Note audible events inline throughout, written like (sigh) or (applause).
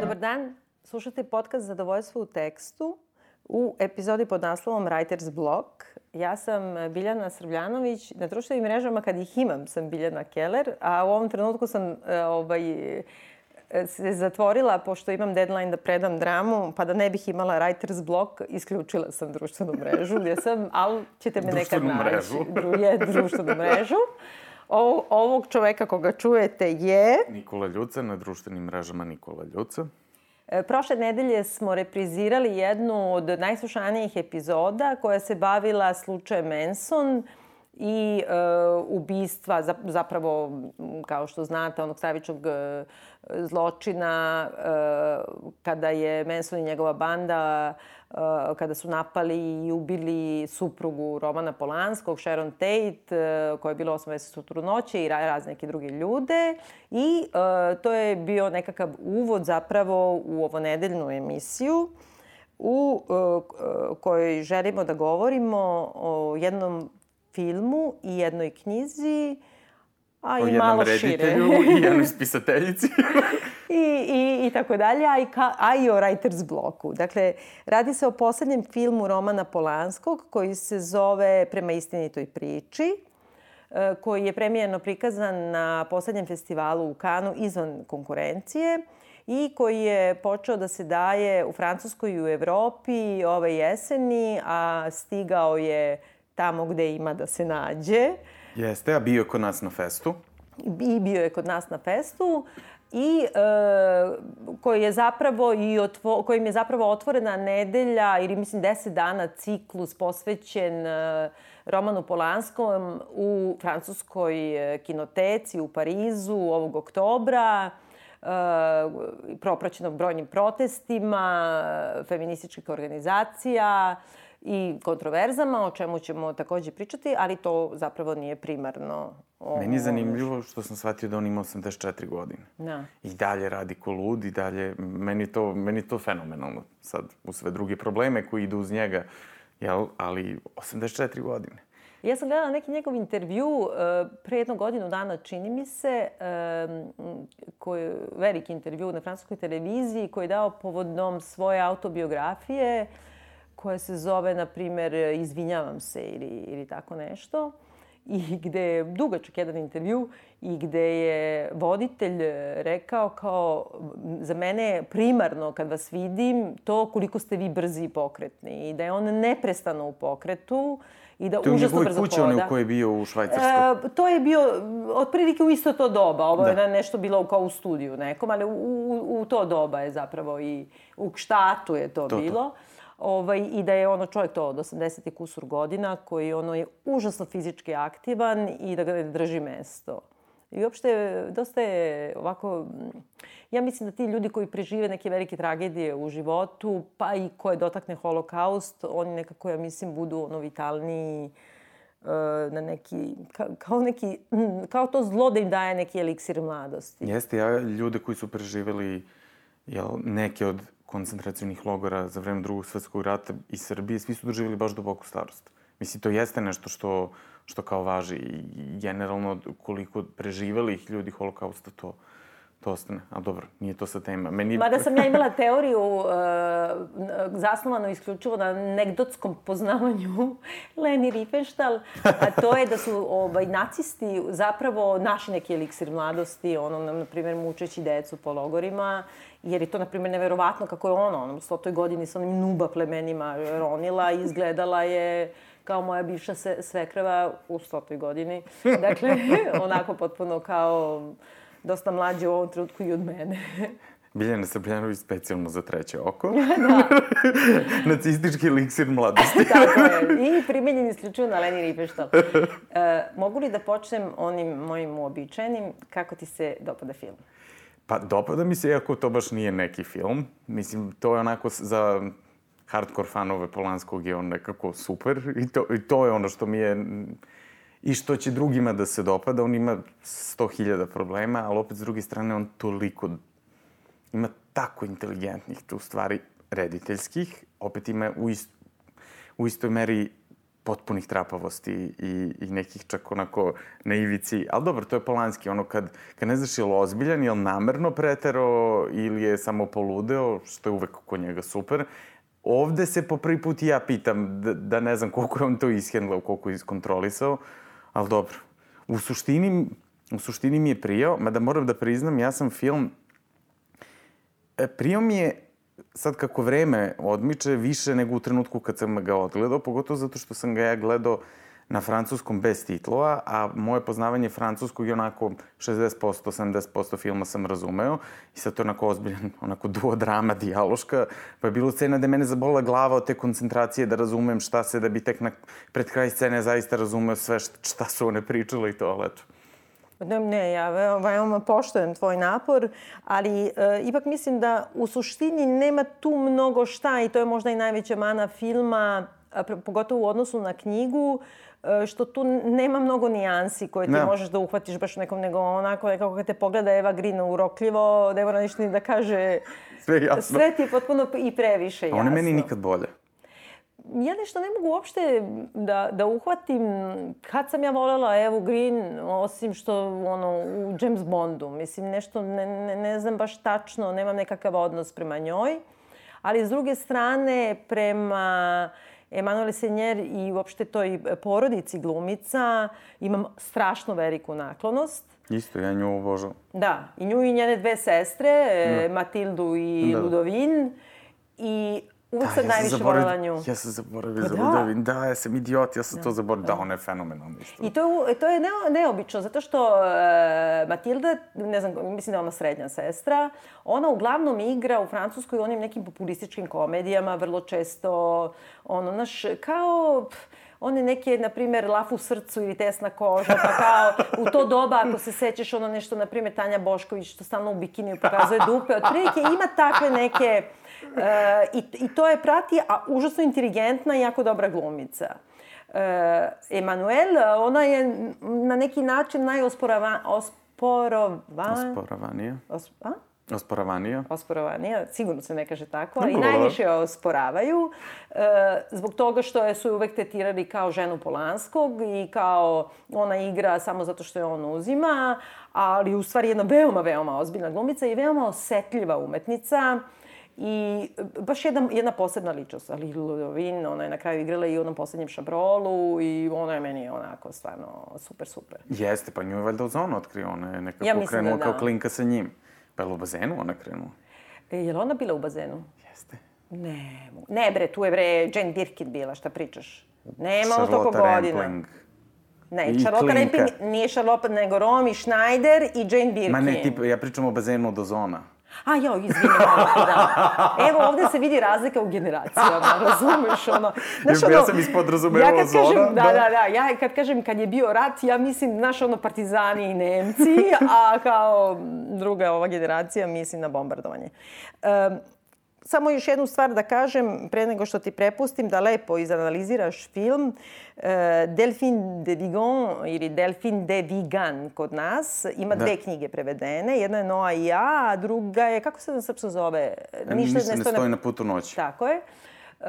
Добър ден! Слушате подкаст Задоволство от Тексто. U epizodi pod naslovom Writer's Block. Ja sam Biljana Srbljanović, na društvenim mrežama kad ih imam sam Biljana Keller, a u ovom trenutku sam e, ovaj, se zatvorila pošto imam deadline da predam dramu, pa da ne bih imala writer's block, isključila sam društvenu mrežu gdje sam, ali ćete me nekad naći. Mrežu. (laughs) Je, društvenu mrežu. O, ovog čoveka koga čujete je... Nikola Ljuca, na društvenim mrežama Nikola Ljuca. Prošle nedelje smo reprizirali jednu od najslušanijih epizoda koja se bavila slučajem Manson i e, ubistva, zapravo, kao što znate, onog stravičnog e, zločina e, kada je Manson i njegova banda e, kada su napali i ubili suprugu Romana Polanskog, Sharon Tate, e, koja je bila 8 meseci u trudnoće i razne neke druge ljude. I e, to je bio nekakav uvod zapravo u ovo nedeljnu emisiju u kojoj želimo da govorimo o jednom filmu i jednoj knjizi, a i malo šire. O jednom i (laughs) jednoj spisateljici. (laughs) I, i, i tako dalje, a i, ka, a i o writer's bloku. Dakle, radi se o poslednjem filmu Romana Polanskog koji se zove Prema istinitoj priči e, koji je premijerno prikazan na poslednjem festivalu u Kanu izvan konkurencije i koji je počeo da se daje u Francuskoj i u Evropi ove jeseni, a stigao je tamo gde ima da se nađe. Jeste, a bio je kod nas na festu. I bio je kod nas na festu i e, koji je zapravo i otvo, kojim je zapravo otvorena nedelja ili mislim 10 dana ciklus posvećen e, Romanu Polanskom u francuskoj e, kinoteci u Parizu ovog oktobra e, propraćenog brojnim protestima feminističkih organizacija i kontroverzama, o čemu ćemo takođe pričati, ali to zapravo nije primarno. O, Meni je zanimljivo što sam shvatio da on ima 84 godine. Da. I dalje radi ko lud i dalje, meni to, meni to fenomenalno. Sad, u sve druge probleme koji idu uz njega, jel, ali 84 godine. Ja sam gledala neki njegov intervju uh, pre jednog godinu dana, čini mi se, um, koji, veliki intervju na francuskoj televiziji koji je dao povodnom svoje autobiografije uh, koja se zove, na primer, Izvinjavam se ili, ili tako nešto i gde je dugačak jedan intervju i gde je voditelj rekao kao za mene je primarno kad vas vidim to koliko ste vi brzi i pokretni i da je on neprestano u pokretu i da to užasno brzo kuće, hoda. To je u koji je bio u Švajcarskoj? E, to je bio otprilike u isto to doba. Ovo da. je nešto bilo kao u studiju nekom, ali u, u, u to doba je zapravo i u štatu je to, to bilo. To. Ovaj, I da je ono čovjek to od 80. kusur godina koji ono je užasno fizički aktivan i da ga drži mesto. I uopšte dosta je ovako... Ja mislim da ti ljudi koji prežive neke velike tragedije u životu, pa i koje dotakne holokaust, oni nekako, ja mislim, budu ono vitalniji e, na neki, kao neki, kao to zlo da im daje neki eliksir mladosti. Jeste, ja ljude koji su preživeli jel, neke od koncentracijnih logora za vreme drugog svetskog rata i Srbije, svi su doživjeli baš duboku starost. Mislim, to jeste nešto što, što kao važi i generalno koliko preživelih ljudi holokausta to, to ostane. A dobro, nije to sa tema. Meni... Mada sam ja imala teoriju uh, zasnovanu isključivo na anegdotskom poznavanju (laughs) Leni Riefenstahl, a to je da su ovaj, nacisti zapravo naši neki eliksir mladosti, ono, na primjer, mučeći decu po logorima, jer je to, na primjer, neverovatno kako je ona, ono, u stotoj godini sa onim nuba plemenima ronila i izgledala je kao moja bivša se, svekreva u stotoj godini. Dakle, (laughs) onako potpuno kao dosta mlađe u ovom trenutku i od mene. (laughs) Biljana Srbljanović specijalno za treće oko. da. (laughs) Nacistički eliksir mladosti. (laughs) Tako je. I primenjen isključivo na Leni Riefenstahl. E, mogu li da počnem onim mojim uobičajenim? Kako ti se dopada film? Pa dopada mi se, iako to baš nije neki film. Mislim, to je onako za hardcore fanove Polanskog je on nekako super i to, i to je ono što mi je i što će drugima da se dopada. On ima 100.000 problema, ali opet s druge strane on toliko ima tako inteligentnih tu stvari rediteljskih, opet ima u, ist, u istoj meri potpunih trapavosti i, i nekih čak onako na ivici. Ali dobro, to je Polanski, ono kad, kad ne znaš je li ozbiljan, je li namerno pretero ili je samo poludeo, što je uvek kod njega super. Ovde se po prvi put ja pitam da, da ne znam koliko je on to ishendlao, koliko je iskontrolisao, ali dobro. U suštini, u suštini mi je prijao, mada moram da priznam, ja sam film... E, prijao mi je sad kako vreme odmiče, više nego u trenutku kad sam ga odgledao, pogotovo zato što sam ga ja gledao na francuskom bez titlova, a moje poznavanje francuskog je onako 60%, 70% filma sam razumeo i sad to je onako ozbiljan, onako duodrama, dijaloška, pa je bilo scena da mene zabola glava od te koncentracije da razumem šta se, da bi tek na, pred kraj scene zaista razumeo sve šta su one pričale i to, ali eto. Ne, ne, ja veoma poštojem tvoj napor, ali e, ipak mislim da u suštini nema tu mnogo šta i to je možda i najveća mana filma, pogotovo u odnosu na knjigu, što tu nema mnogo nijansi koje ti ne. možeš da uhvatiš baš nekom, nego onako nekako kad te pogleda Eva Green urokljivo, ne mora ništa ni da kaže. Sve jasno. Sve ti je potpuno i previše jasno. A one meni nikad bolje ja nešto ne mogu uopšte da, da uhvatim kad sam ja volela Evu Green, osim što ono, u James Bondu. Mislim, nešto ne, ne, ne znam baš tačno, nemam nekakav odnos prema njoj. Ali s druge strane, prema Emanuele Senjer i uopšte toj porodici glumica imam strašno veliku naklonost. Isto, ja nju obožavam. Da, i nju i njene dve sestre, da. Matildu i da. Ludovin. I Uvek da, sam ja najviše volela nju. Ja sam zaboravio pa za da. Ludovin. Da, ja sam idiot, ja sam da. to zaboravio. Da, ona je fenomenalna isto. I to je, to je neo, neobično, zato što uh, Matilda, ne znam, mislim da je ona srednja sestra, ona uglavnom igra u Francuskoj onim nekim populističkim komedijama, vrlo često, ono, naš, kao... Pff, one neke, na primer, laf u srcu ili tesna koža, pa kao u to doba, ako se sećaš ono nešto, na primer, Tanja Bošković, što stalno u bikiniju pokazuje dupe, otprilike ima takve neke E, i, I to je prati, a užasno inteligentna i jako dobra glumica. E, Emanuel, ona je na neki način najosporavanija. Osporovanija. Os, a? Osporavanija. Osporavanija, sigurno se ne kaže tako, ali najviše osporavaju e, zbog toga što su uvek tetirali kao ženu Polanskog i kao ona igra samo zato što je on uzima, ali u stvari jedna veoma, veoma ozbiljna glumica i veoma osetljiva umetnica. I baš jedna, jedna posebna ličnost, ali Ludovin, ona je na kraju igrala i u onom poslednjem šabrolu i ona je meni onako stvarno super, super. Jeste, pa nju je valjda u zonu otkrio, ona je nekako ja da krenula da, kao klinka sa njim. Pa je li u bazenu ona krenula? E, je li ona bila u bazenu? Jeste. Ne, ne bre, tu je bre Jane Birkin bila, šta pričaš? Nema ono toliko godina. Rampling. Ne, I Charlotte Rampling nije Charlotte, nego Romy Schneider i Jane Birkin. Ma ne, tip, ja pričam o bazenu od ozona. A jo, izvini, da. Evo, ovde se vidi razlika u generacijama, (laughs) razumeš, ono. Znaš, ono, ja sam ispod razumela ja zona. Kažem, da, da, da, da, ja kad kažem kad je bio rat, ja mislim, znaš, ono, partizani i Nemci, a kao druga ova generacija mislim na bombardovanje. Um, samo još jednu stvar da kažem, pre nego što ti prepustim, da lepo izanaliziraš film. E, Delphine de Vigan ili Delphine de Vigan kod nas ima da. dve knjige prevedene. Jedna je Noa i ja, a druga je, kako se na srpsko zove? Ništa, Ništa ne stoji na, na putu noći. Tako je. Uh,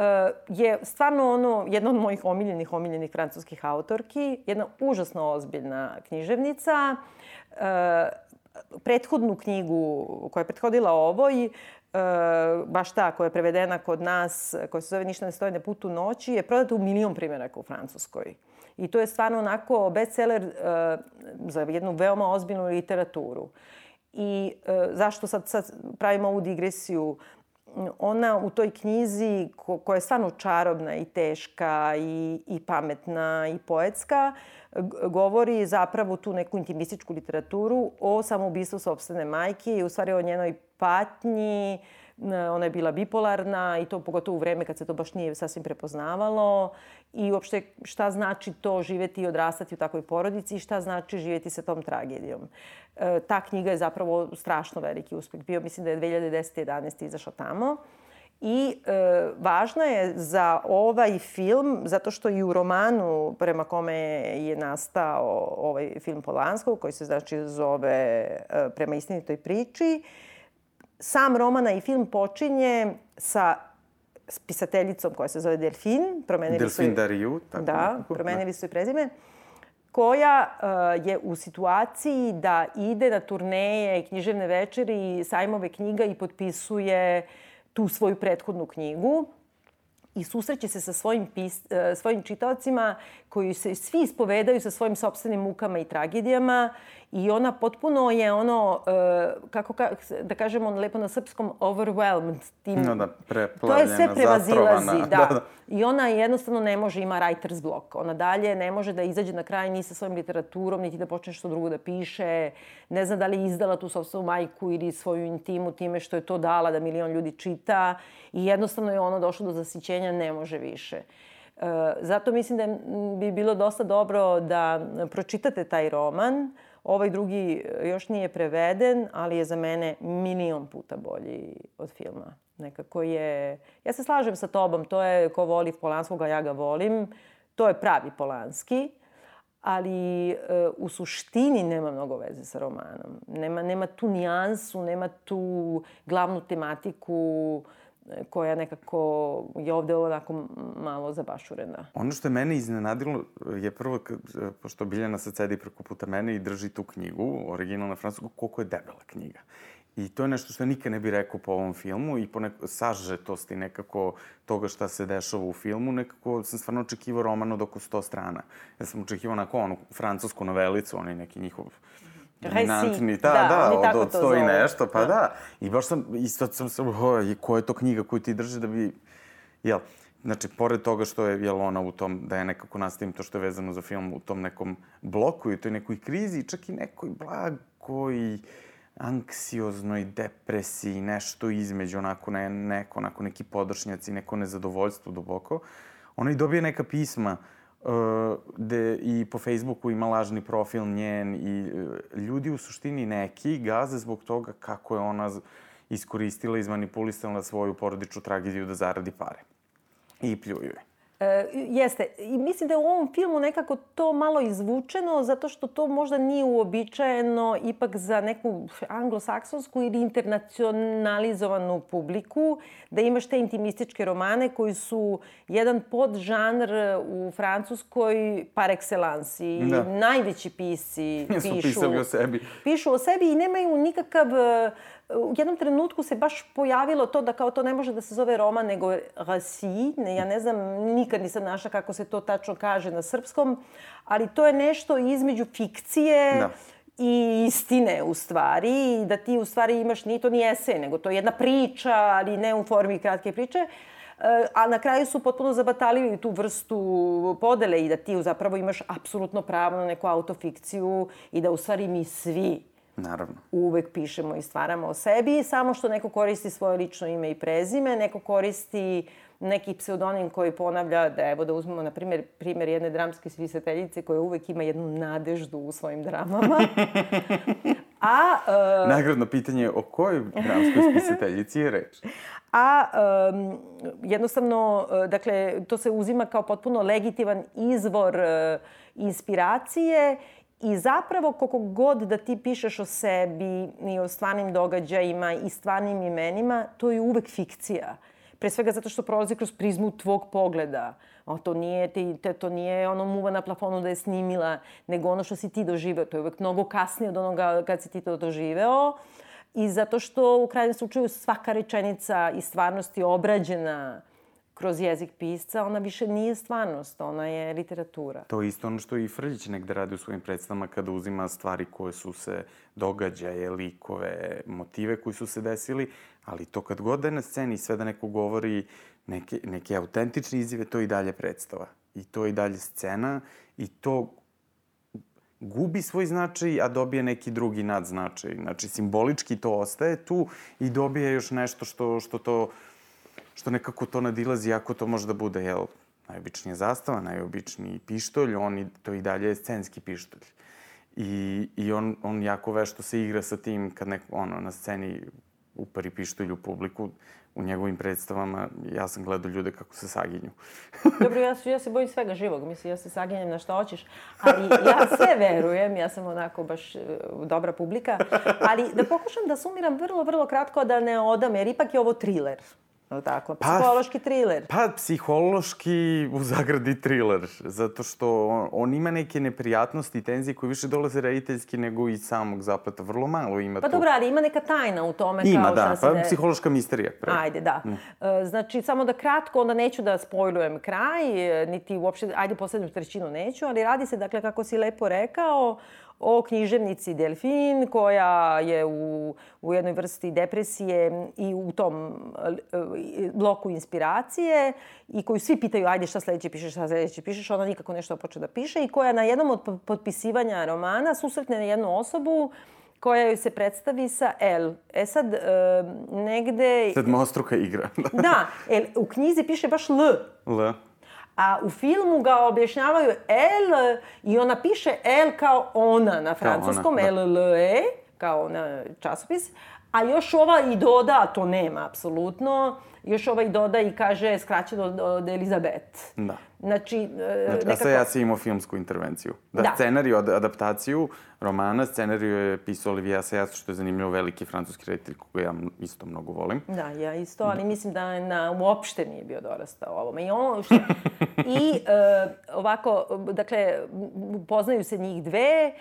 je stvarno ono, jedna od mojih omiljenih, omiljenih francuskih autorki, jedna užasno ozbiljna književnica. Uh, prethodnu knjigu koja je prethodila ovoj E, baš ta koja je prevedena kod nas, koja se zove Ništa ne stoji na putu noći, je prodata u milion primjeraka u Francuskoj. I to je stvarno onako bestseller uh, za jednu veoma ozbiljnu literaturu. I uh, zašto sad, sad pravimo ovu digresiju? Ona u toj knjizi, ko, koja je stvarno čarobna i teška i, i pametna i poetska, govori zapravo tu neku intimističku literaturu o samoubistvu sobstvene majke i u stvari o njenoj patnji, ona je bila bipolarna i to pogotovo u vreme kad se to baš nije sasvim prepoznavalo i uopšte šta znači to živeti i odrastati u takvoj porodici i šta znači živeti sa tom tragedijom. E, ta knjiga je zapravo strašno veliki uspeh bio. Mislim da je 2010. 11. izašla tamo. I e, važna je za ovaj film, zato što i u romanu prema kome je nastao ovaj film Polanskog, koji se znači zove e, Prema istinitoj priči, sam romana i film počinje sa pisateljicom koja se zove Delfin. Promenili Delfin su, Dariju. Tako da, nekako. promenili su i prezime koja uh, je u situaciji da ide na turneje, književne večeri, sajmove knjiga i potpisuje tu svoju prethodnu knjigu i susreće se sa svojim, pis, uh, svojim čitavcima koji se svi ispovedaju sa svojim sobstvenim mukama i tragedijama i ona potpuno je ono, uh, kako ka, da kažemo lepo na srpskom, overwhelmed. Tim, no da, to je sve prevazilazi, da. da. da. I ona jednostavno ne može, ima writer's block. Ona dalje ne može da izađe na kraj ni sa svojim literaturom, niti da počne što drugo da piše. Ne zna da li je izdala tu sobstvenu majku ili svoju intimu time što je to dala da milion ljudi čita. I jednostavno je ono došlo do zasićenja, ne može više. Uh, zato mislim da bi bilo dosta dobro da pročitate taj roman. Ovaj drugi e, još nije preveden, ali je za mene milion puta bolji od filma. Nekako je... Ja se slažem sa tobom, to je ko voli Polanskog, a ja ga volim. To je pravi Polanski, ali e, u suštini nema mnogo veze sa romanom. Nema, nema tu nijansu, nema tu glavnu tematiku koja nekako je ovde onako malo zabašurena. Ono što je mene iznenadilo je prvo, pošto Biljana sad sedi preko puta mene i drži tu knjigu, originalna francusku, koliko je debela knjiga. I to je nešto što nikad ne bih rekao po ovom filmu i po neko, sažetosti nekako toga šta se dešava u filmu, nekako sam stvarno očekivao roman od oko 100 strana. Ja sam očekivao onako onu francusku novelicu, onaj neki njihov dominantni, da, da, da od, od sto i nešto, pa da. da. I baš sam, isto sam se, oh, koja je to knjiga koju ti drži da bi, jel, Znači, pored toga što je, jel, ona u tom, da je nekako nastavim to što je vezano za film, u tom nekom bloku i toj nekoj krizi, čak i nekoj blagoj anksioznoj depresiji, nešto između, onako, ne, neko, onako, neki podršnjaci, neko nezadovoljstvo duboko, ona i dobije neka pisma uh, gde i po Facebooku ima lažni profil njen i e, ljudi u suštini neki gaze zbog toga kako je ona iskoristila, izmanipulisala svoju porodičnu tragediju da zaradi pare. I pljuju je. E, jeste. I mislim da je u ovom filmu nekako to malo izvučeno, zato što to možda nije uobičajeno ipak za neku anglosaksonsku ili internacionalizovanu publiku, da imaš te intimističke romane koji su jedan podžanr u Francuskoj par excellence. I da. najveći pisci (laughs) pišu, pisali o sebi. Pišu o sebi i nemaju nikakav u jednom trenutku se baš pojavilo to da kao to ne može da se zove roman, nego rasi. Ne, ja ne znam, nikad nisam našla kako se to tačno kaže na srpskom, ali to je nešto između fikcije da i istine u stvari, da ti u stvari imaš, nije to ni esej, nego to je jedna priča, ali ne u formi kratke priče, e, a na kraju su potpuno zabatalili tu vrstu podele i da ti zapravo imaš apsolutno pravo na neku autofikciju i da u stvari mi svi Naravno. Uvek pišemo i stvaramo o sebi, samo što neko koristi svoje lično ime i prezime, neko koristi neki pseudonim koji ponavlja, da evo da uzmemo na primjer, primjer jedne dramske svisateljice koja uvek ima jednu nadeždu u svojim dramama. (laughs) A... Uh, Nagradno pitanje o kojoj dramskoj spisateljici je reč? (laughs) A um, jednostavno, dakle, to se uzima kao potpuno legitiman izvor uh, inspiracije I zapravo koliko god da ti pišeš o sebi i o stvarnim događajima i stvarnim imenima, to je uvek fikcija. Pre svega zato što prolazi kroz prizmu tvog pogleda. O, to nije, te, te, to nije ono muva na plafonu da je snimila, nego ono što si ti doživeo. To je uvek mnogo kasnije od onoga kad si ti to doživeo. I zato što u krajnjem slučaju svaka rečenica i stvarnost je obrađena kroz jezik pisca, ona više nije stvarnost, ona je literatura. To je isto ono što i Frljić negde radi u svojim predstavama kada uzima stvari koje su se događaje, likove, motive koji su se desili, ali to kad god da je na sceni sve da neko govori neke, neke autentične izjave, to i dalje predstava. I to i dalje scena i to gubi svoj značaj, a dobije neki drugi nadznačaj. Znači, simbolički to ostaje tu i dobije još nešto što, što to što nekako to nadilazi, ako to može da bude, jel, najobičnija zastava, najobičniji pištolj, on i, to i dalje je scenski pištolj. I, i on, on jako vešto se igra sa tim kad neko, ono, na sceni upari pištolj u publiku, u njegovim predstavama ja sam gledao ljude kako se saginju. (laughs) Dobro, ja, ja se bojim svega živog, mislim, ja se saginjem na šta hoćeš, ali ja sve verujem, ja sam onako baš uh, dobra publika, ali da pokušam da sumiram vrlo, vrlo kratko da ne odam, jer ipak je ovo thriller. No tako, pa, psihološki thriller. Pa, psihološki u zagradi thriller, zato što on, on ima neke neprijatnosti i tenzije koje više dolaze rediteljski nego iz samog zapleta. Vrlo malo ima Pa tu. dobro, ali ima neka tajna u tome Ima, kao da, pa de- psihološka misterija. Pre. Ajde, da. Mm. Znači, samo da kratko, onda neću da spojlujem kraj, e, niti uopšte, ajde, poslednju trećinu neću, ali radi se, dakle, kako si lepo rekao, o književnici Delfin, koja je u, u jednoj vrsti depresije i u tom e, bloku inspiracije i koju svi pitaju, ajde, šta sledeće pišeš, šta sledeće pišeš, ona nikako nešto počne da piše i koja na jednom od potpisivanja romana susretne na jednu osobu koja joj se predstavi sa L. E sad, e, negde... Sedmostruka igra. (laughs) Da, e, u knjizi piše baš L. L. A u filmu ga objašnjavaju L i ona piše L kao ona na francuskom, ona, da. LLE, kao na časopis. A još ova i doda, to nema apsolutno, još ova i doda i kaže skraćeno od, Elizabeth. Da. Znači, e, Znači, nekako... A sad ja sam imao filmsku intervenciju. Da, Da. da. scenariju, ad- adaptaciju romana, scenariju je pisao Olivier Assayas, što je zanimljivo veliki francuski reditelj, koga ja isto mnogo volim. Da, ja isto, ali mislim da na, uopšte nije bio dorastao ovome. I ono što... (laughs) I e, ovako, dakle, poznaju se njih dve e,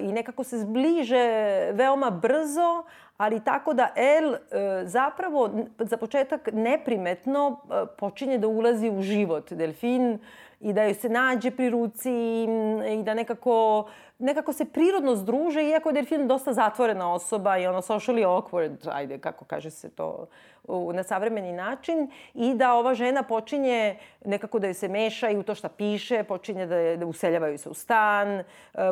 i nekako se zbliže veoma brzo, ali tako da El e, zapravo za početak neprimetno e, počinje da ulazi u život Delfin i da joj se nađe pri ruci i da nekako nekako se prirodno združe, iako je delfin dosta zatvorena osoba i ono socially awkward, ajde, kako kaže se to na savremeni način, i da ova žena počinje nekako da joj se meša i u to šta piše, počinje da, je, da useljavaju se u stan, e,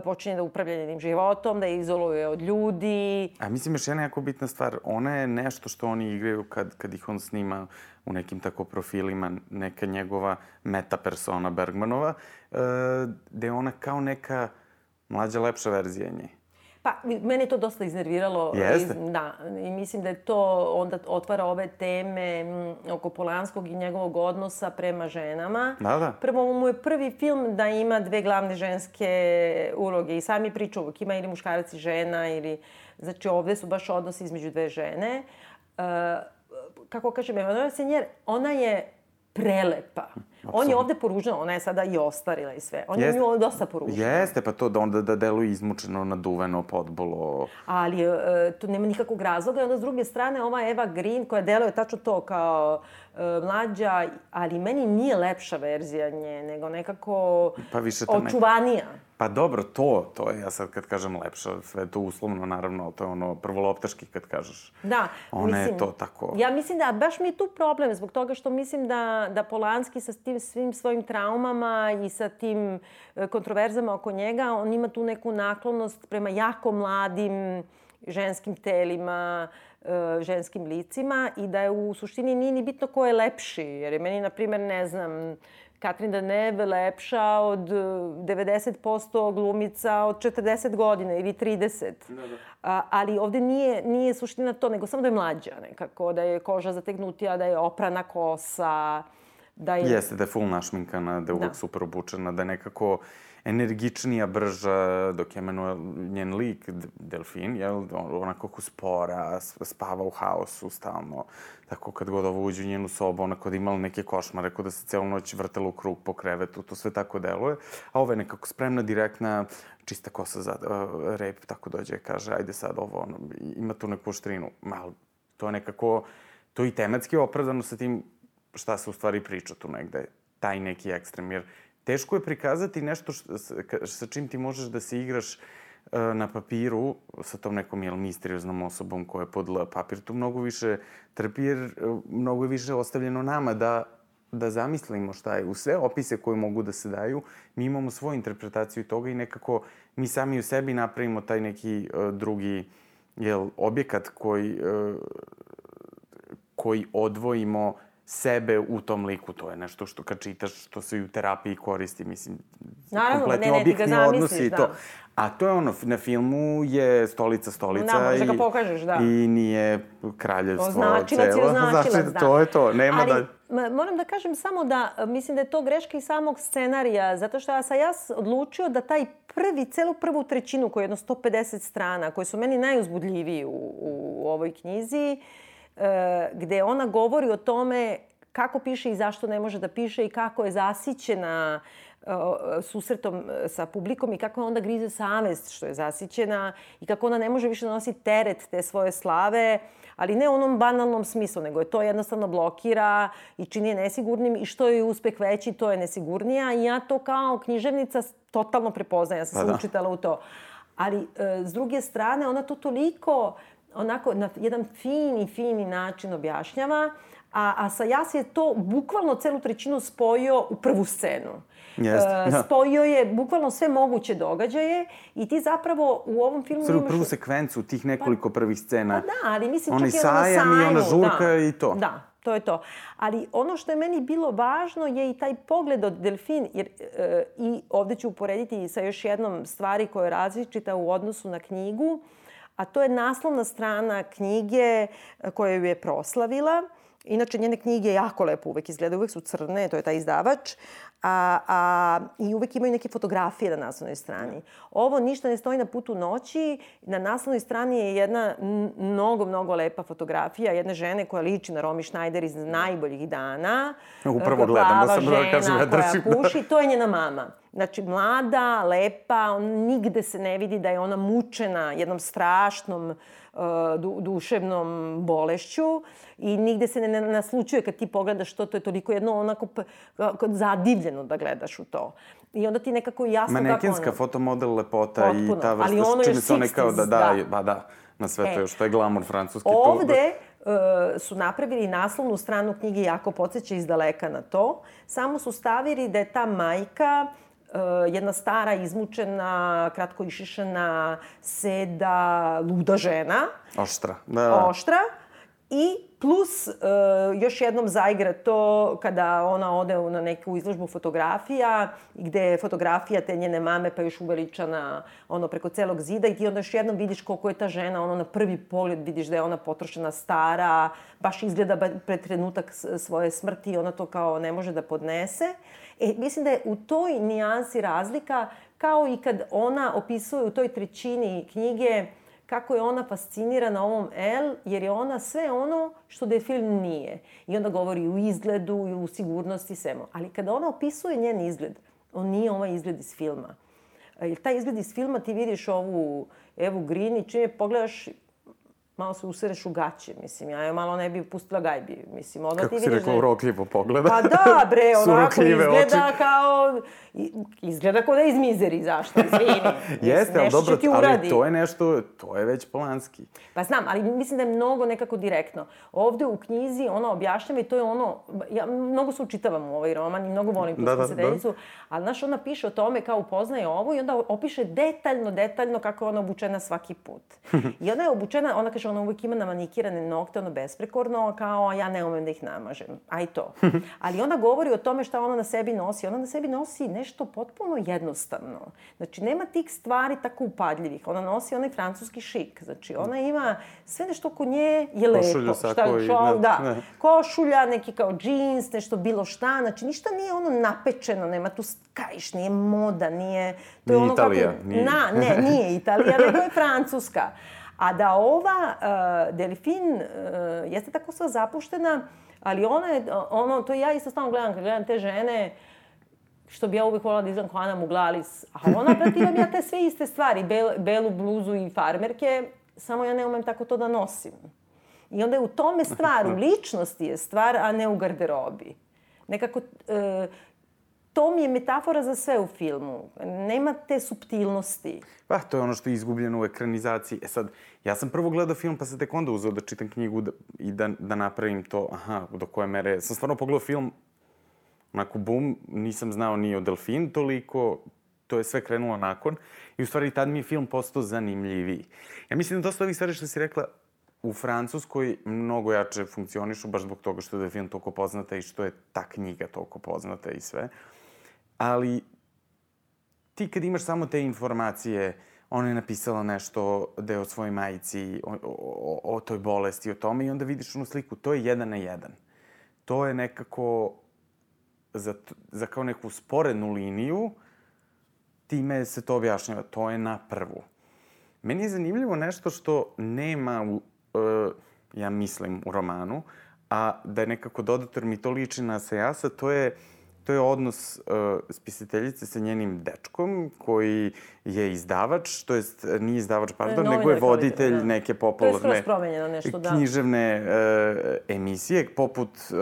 počinje da upravlja njenim životom, da je izoluje od ljudi. A mislim još jedna jako bitna stvar, ona je nešto što oni igraju kad, kad ih on snima u nekim tako profilima, neka njegova meta persona Bergmanova, e, gde je ona kao neka mlađa, lepša verzija nje. Pa, mene je to dosta iznerviralo. Jeste? Iz, da, i mislim da je to onda otvara ove teme oko Polanskog i njegovog odnosa prema ženama. Da, da. Prvo, ovo mu je prvi film da ima dve glavne ženske uloge i sami priča uvijek ima ili muškarac i žena ili... Znači, ovde su baš odnosi između dve žene. E, kako kažem, Emanuela Senjer, ona je prelepa. On je ovde poružena, ona je sada i ostarila i sve. On Jeste. je nju dosta poružena. Jeste, pa to da onda da deluje izmučeno, naduveno, podbolo. ali e, tu nema nikakvog razloga. I onda s druge strane ova Eva Green koja deluje tačno to kao e, mlađa, ali meni nije lepša verzija nje, nego nekako Pa više ta neka- očuvanija. Pa dobro, to, to je, ja sad kad kažem lepša, sve je to uslovno, naravno, to je ono prvoloptaški kad kažeš. Da, Ona je mislim, to tako... Ja mislim da baš mi je tu problem zbog toga što mislim da, da Polanski sa tim svim svojim traumama i sa tim e, kontroverzama oko njega, on ima tu neku naklonost prema jako mladim ženskim telima, e, ženskim licima i da je u suštini nije ni bitno ko je lepši. Jer je meni, na primer, ne znam, Katrin Deneuve lepša od e, 90% glumica od 40 godina ili 30. Da, da. A, ali ovde nije, nije suština to, nego samo da je mlađa nekako, da je koža zategnutija, da je oprana kosa, da je... Jeste, da je full našminkana, da je uvek Da. super obučena, da je nekako energičnija, brža, dok je njen lik, Delfin, je onako kako spora, spava u haosu stalno. Tako kad god ovo uđe u njenu sobu, ona kod imala neke košmare, kod da se celu noć vrtela u krug po krevetu, to sve tako deluje. A ova je nekako spremna, direktna, čista kosa za uh, rep, tako dođe, kaže, ajde sad ovo, ono, ima tu neku oštrinu. Mal, to je nekako, to je i tematski opravdano sa tim šta se u stvari priča tu negde, taj neki ekstrem, jer teško je prikazati nešto što, sa, čim ti možeš da se igraš e, na papiru sa tom nekom jel, misterioznom osobom koja je pod L. Papir tu mnogo više trpi jer e, mnogo je više ostavljeno nama da da zamislimo šta je. U sve opise koje mogu da se daju, mi imamo svoju interpretaciju toga i nekako mi sami u sebi napravimo taj neki uh, drugi jel, objekat koji, uh, koji odvojimo sebe u tom liku. To je nešto što kad čitaš, što se i u terapiji koristi, mislim, Naravno, kompletni ne, ne, objektni zamisliš, odnosi i da. to. A to je ono, na filmu je stolica stolica Da, da i, ga pokažeš, da. i nije kraljevstvo Označilac je celo. (laughs) označilac, Znači, da. To je to, nema Ali, da... moram da kažem samo da mislim da je to greška i samog scenarija, zato što ja sam ja odlučio da taj prvi, celu prvu trećinu, koja je jedno 150 strana, koje su meni najuzbudljiviji u, u ovoj knjizi, e, gde ona govori o tome kako piše i zašto ne može da piše i kako je zasićena e, susretom e, sa publikom i kako onda grize savest što je zasićena i kako ona ne može više da nosi teret te svoje slave, ali ne u onom banalnom smislu, nego je to jednostavno blokira i čini je nesigurnim i što je uspeh veći, to je nesigurnija i ja to kao književnica totalno prepoznajem, ja sam Pa se da. učitala u to. Ali e, s druge strane, ona to toliko onako na jedan fini, fini način objašnjava, a, a Sayas je to bukvalno celu trećinu spojio u prvu scenu. Jeste, E, da. spojio je bukvalno sve moguće događaje i ti zapravo u ovom filmu Prvu, imaš... prvu sekvencu tih nekoliko prvih scena. Pa da, ali mislim Onaj čak i ono sajam i ona žurka da, i to. Da, to je to. Ali ono što je meni bilo važno je i taj pogled od Delfin, jer e, i ovde ću uporediti sa još jednom stvari koja je različita u odnosu na knjigu, a to je naslovna strana knjige e, koja ju je proslavila. Inače, njene knjige jako lepo uvek izgledaju, uvek su crne, to je taj izdavač, a, a, i uvek imaju neke fotografije na naslovnoj strani. Ovo ništa ne stoji na putu noći, na naslovnoj strani je jedna mnogo, mnogo lepa fotografija jedne žene koja liči na Romy Schneider iz najboljih dana. Upravo E, gledam, da sam da kažem, koja držim, da. puši, to je njena mama. Znači, mlada, lepa, on, nigde se ne vidi da je ona mučena jednom strašnom uh, du, duševnom bolešću i nigde se ne, naslučuje kad ti pogledaš to, to je toliko jedno onako zadivljeno da gledaš u to. I onda ti nekako jasno Manekinska kako ona... fotomodel lepota Potpuno, i ta vrsta ali ono čini se one kao da, 60s, da, da. ba da, na sve to E. još, to je glamur francuski. Ovde uh, su napravili naslovnu stranu knjige jako podsjeća iz daleka na to. Samo su stavili da je ta majka jedna stara, izmučena, kratko išišana, seda, luda žena, oštra. Da, da. oštra. I plus uh, još jednom zaigra to kada ona ode na neku izložbu fotografija gde je fotografija te njene mame pa još uveličana ono preko celog zida i ti onda još jednom vidiš koliko je ta žena ono na prvi pogled vidiš da je ona potrošena stara baš izgleda pred trenutak svoje smrti i ona to kao ne može da podnese. E, mislim da je u toj nijansi razlika kao i kad ona opisuje u toj trećini knjige kako je ona fascinirana ovom L, jer je ona sve ono što da film nije. I onda govori u izgledu, i u sigurnosti, svemu. Ali kada ona opisuje njen izgled, on nije ovaj izgled iz filma. E, Jer taj izgled iz filma ti vidiš ovu Evu Green i čim je pogledaš, malo se usereš u gaće, mislim. Ja je malo ne bi pustila gajbi, mislim. Odmah Kako ti si vidiš rekla, da urokljivo pogleda. Pa da, bre, (laughs) onako izgleda oči. kao... Izgleda kao da je iz mizeri, zašto? (laughs) Izvini. Jeste, ali dobro, ali to je nešto, to je već Polanski. Pa znam, ali mislim da je mnogo nekako direktno. Ovde u knjizi ona objašnjava i to je ono, ja mnogo se učitavam u ovaj roman i mnogo volim tu Da, da, da, da, ali znaš, ona piše o tome kao upoznaje ovo i onda opiše detaljno, detaljno kako je ona obučena svaki put. (laughs) I ona je obučena, ona kaže, ona uvijek ima namanikirane nokte, ono besprekorno, kao ja ne umem da ih namažem. A i to. (laughs) Ali ona govori o tome šta ona na sebi nosi. Ona na sebi nosi nešto potpuno jednostavno. Znači, nema tih stvari tako upadljivih. Ona nosi onaj francuski šik. Znači, ona ima sve nešto oko nje je lepo. Košulju, sako i- šo, da, da. košulja, neki kao džins, nešto bilo šta. Znači, ništa nije ono napečeno, nema tu skajiš, nije moda, nije... To je Nije ono Italija, Kako, nije. Na, ne, nije Italija, nego je (laughs) Francuska. A da ova uh, Delfin uh, jeste tako sva zapuštena, ali ona je, ono, to ja isto stalno gledam, kad gledam te žene, što bi ja uvek volala da izgledam kao Ana Muglalis. A ona, (laughs) brate, imam ja te sve iste stvari, bel, belu bluzu i farmerke, samo ja ne umem tako to da nosim. I onda je u tome stvar, u (laughs) ličnosti je stvar, a ne u garderobi. Nekako, e, to mi je metafora za sve u filmu. Nema te subtilnosti. Pa, to je ono što je izgubljeno u ekranizaciji. E sad, ja sam prvo gledao film, pa sam tek onda uzeo da čitam knjigu da, i da, da napravim to, aha, do koje mere. Sam stvarno pogledao film, onako, bum, nisam znao ni o Delfin toliko, to je sve krenulo nakon. I u stvari tad mi je film postao zanimljiviji. Ja mislim da dosta ovih stvari što si rekla, u Francuskoj mnogo jače funkcionišu, baš zbog toga što je film toliko poznata i što je ta knjiga toliko poznata i sve. Ali ti kad imaš samo te informacije, ona je napisala nešto da je o svojoj majici, o, o, o toj bolesti, o tome i onda vidiš onu sliku, to je jedan na jedan. To je nekako za, za kao neku sporednu liniju, time se to objašnjava. To je na prvu. Meni je zanimljivo nešto što nema, u, uh, ja mislim, u romanu, a da je nekako dodator mi to liči na Sejasa, to je uh, to je odnos uh, spisateljice sa njenim dečkom, koji je izdavač, to jest nije izdavač, pardon, nego je voditelj da. neke popularne nešto, da. književne uh, emisije, poput uh,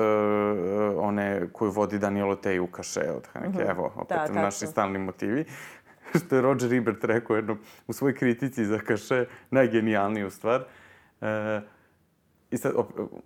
one koju vodi Danielo Tej u Kaše od Haneke. Mhm. -huh. Evo, opet da, naši stalni motivi. (laughs) što je Roger Ebert rekao jedno, u svojoj kritici za Kaše, najgenijalniju stvar. Uh, I sad,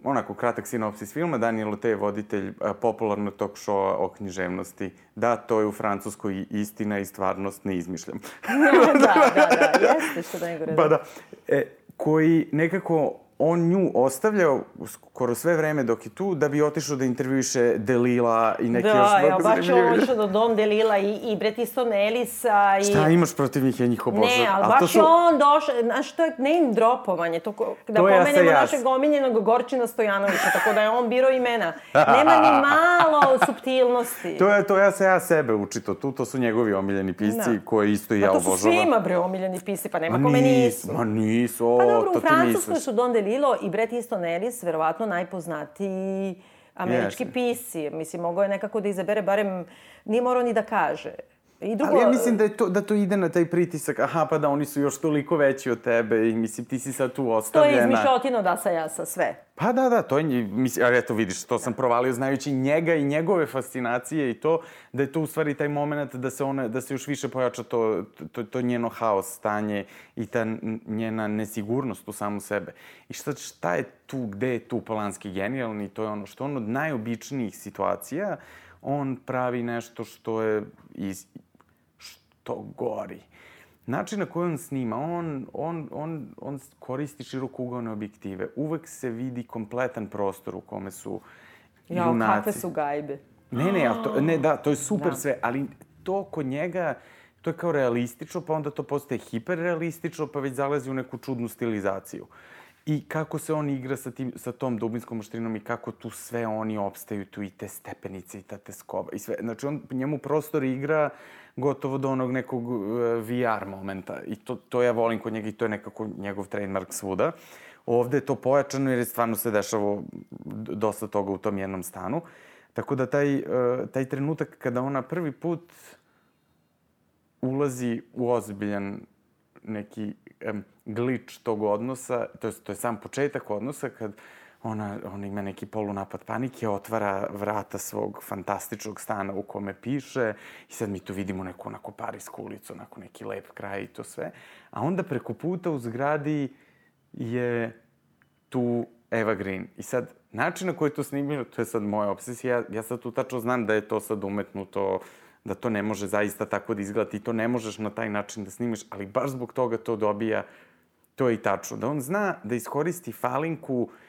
onako, kratak sinopsis filma, Daniel Lute je voditelj popularnog talk showa o književnosti. Da, to je u Francuskoj istina i stvarnost, ne izmišljam. (laughs) da, da, da, jeste što (laughs) da ne Pa da, e, koji nekako on nju ostavljao skoro sve vreme dok je tu da bi otišao da intervjuiše Delila i neke da, još mnogo. Da, baš je otišao do dom Delila i, i Bret Easton Ellisa. I... Šta imaš protiv njih, ja njih obožavam. Ne, ali, baš su... on došao, znaš, to je name dropovanje, to, ko, da to pomenemo ja našeg omiljenog Gorčina Stojanovića, tako da je on biro imena. (laughs) Nema ni malo subtilnosti. to je, to ja se ja sebe učito tu, to su njegovi omiljeni pisci da. koje isto i ja obožavam. Pa to su svima, bre, omiljeni pisci, pa nema ma kome nisu. Ma nisu, o, pa dobro, to ti misliš. Pa dobro, u Francuskoj su Don Delilo i Bret Easton Ellis verovatno najpoznatiji američki yes. pisci. Mislim, mogo je nekako da izabere, barem nije morao ni da kaže. I drugo... Ali ja mislim da, je to, da to ide na taj pritisak, aha, pa da oni su još toliko veći od tebe i mislim ti si sad tu ostavljena. To je izmišljotino da sa ja sa sve. Pa da, da, to je, mislim, ali eto vidiš, to sam provalio znajući njega i njegove fascinacije i to, da je to u stvari taj moment da se ona, da se još više pojača to, to, to njeno haos stanje i ta njena nesigurnost u samu sebe. I šta, šta je tu, gde je tu Polanski genijalni, to je ono što on od najobičnijih situacija, on pravi nešto što je iz, to gori. Način na koji on snima, on, on, on, on koristi širokougalne objektive. Uvek se vidi kompletan prostor u kome su ja, junaci. Kakve su gajbe. Ne, ne, to, ne, da, to je super da. sve, ali to kod njega, to je kao realistično, pa onda to postaje hiperrealistično, pa već zalazi u neku čudnu stilizaciju. I kako se on igra sa, tim, sa tom dubinskom oštrinom i kako tu sve oni opstaju, tu i te stepenice i ta teskova i sve. Znači, on njemu prostor igra gotovo do onog nekog uh, VR momenta. I to, to ja volim kod njega i to je nekako njegov trademark svuda. Ovde je to pojačano jer je stvarno se dešava dosta toga u tom jednom stanu. Tako da taj, uh, taj trenutak kada ona prvi put ulazi u ozbiljan neki um, glič tog odnosa, to je, to je sam početak odnosa kad ona, ona ima neki polunapad panike, otvara vrata svog fantastičnog stana u kome piše i sad mi tu vidimo neku onako parijsku ulicu, onako neki lep kraj i to sve. A onda preko puta u zgradi je tu Eva Green. I sad, način na koji je to snimljeno, to je sad moja obsesija. Ja, ja sad tu tačno znam da je to sad umetnuto, da to ne može zaista tako da izgleda. Ti to ne možeš na taj način da snimiš, ali baš zbog toga to dobija, to je i tačno. Da on zna da iskoristi falinku e,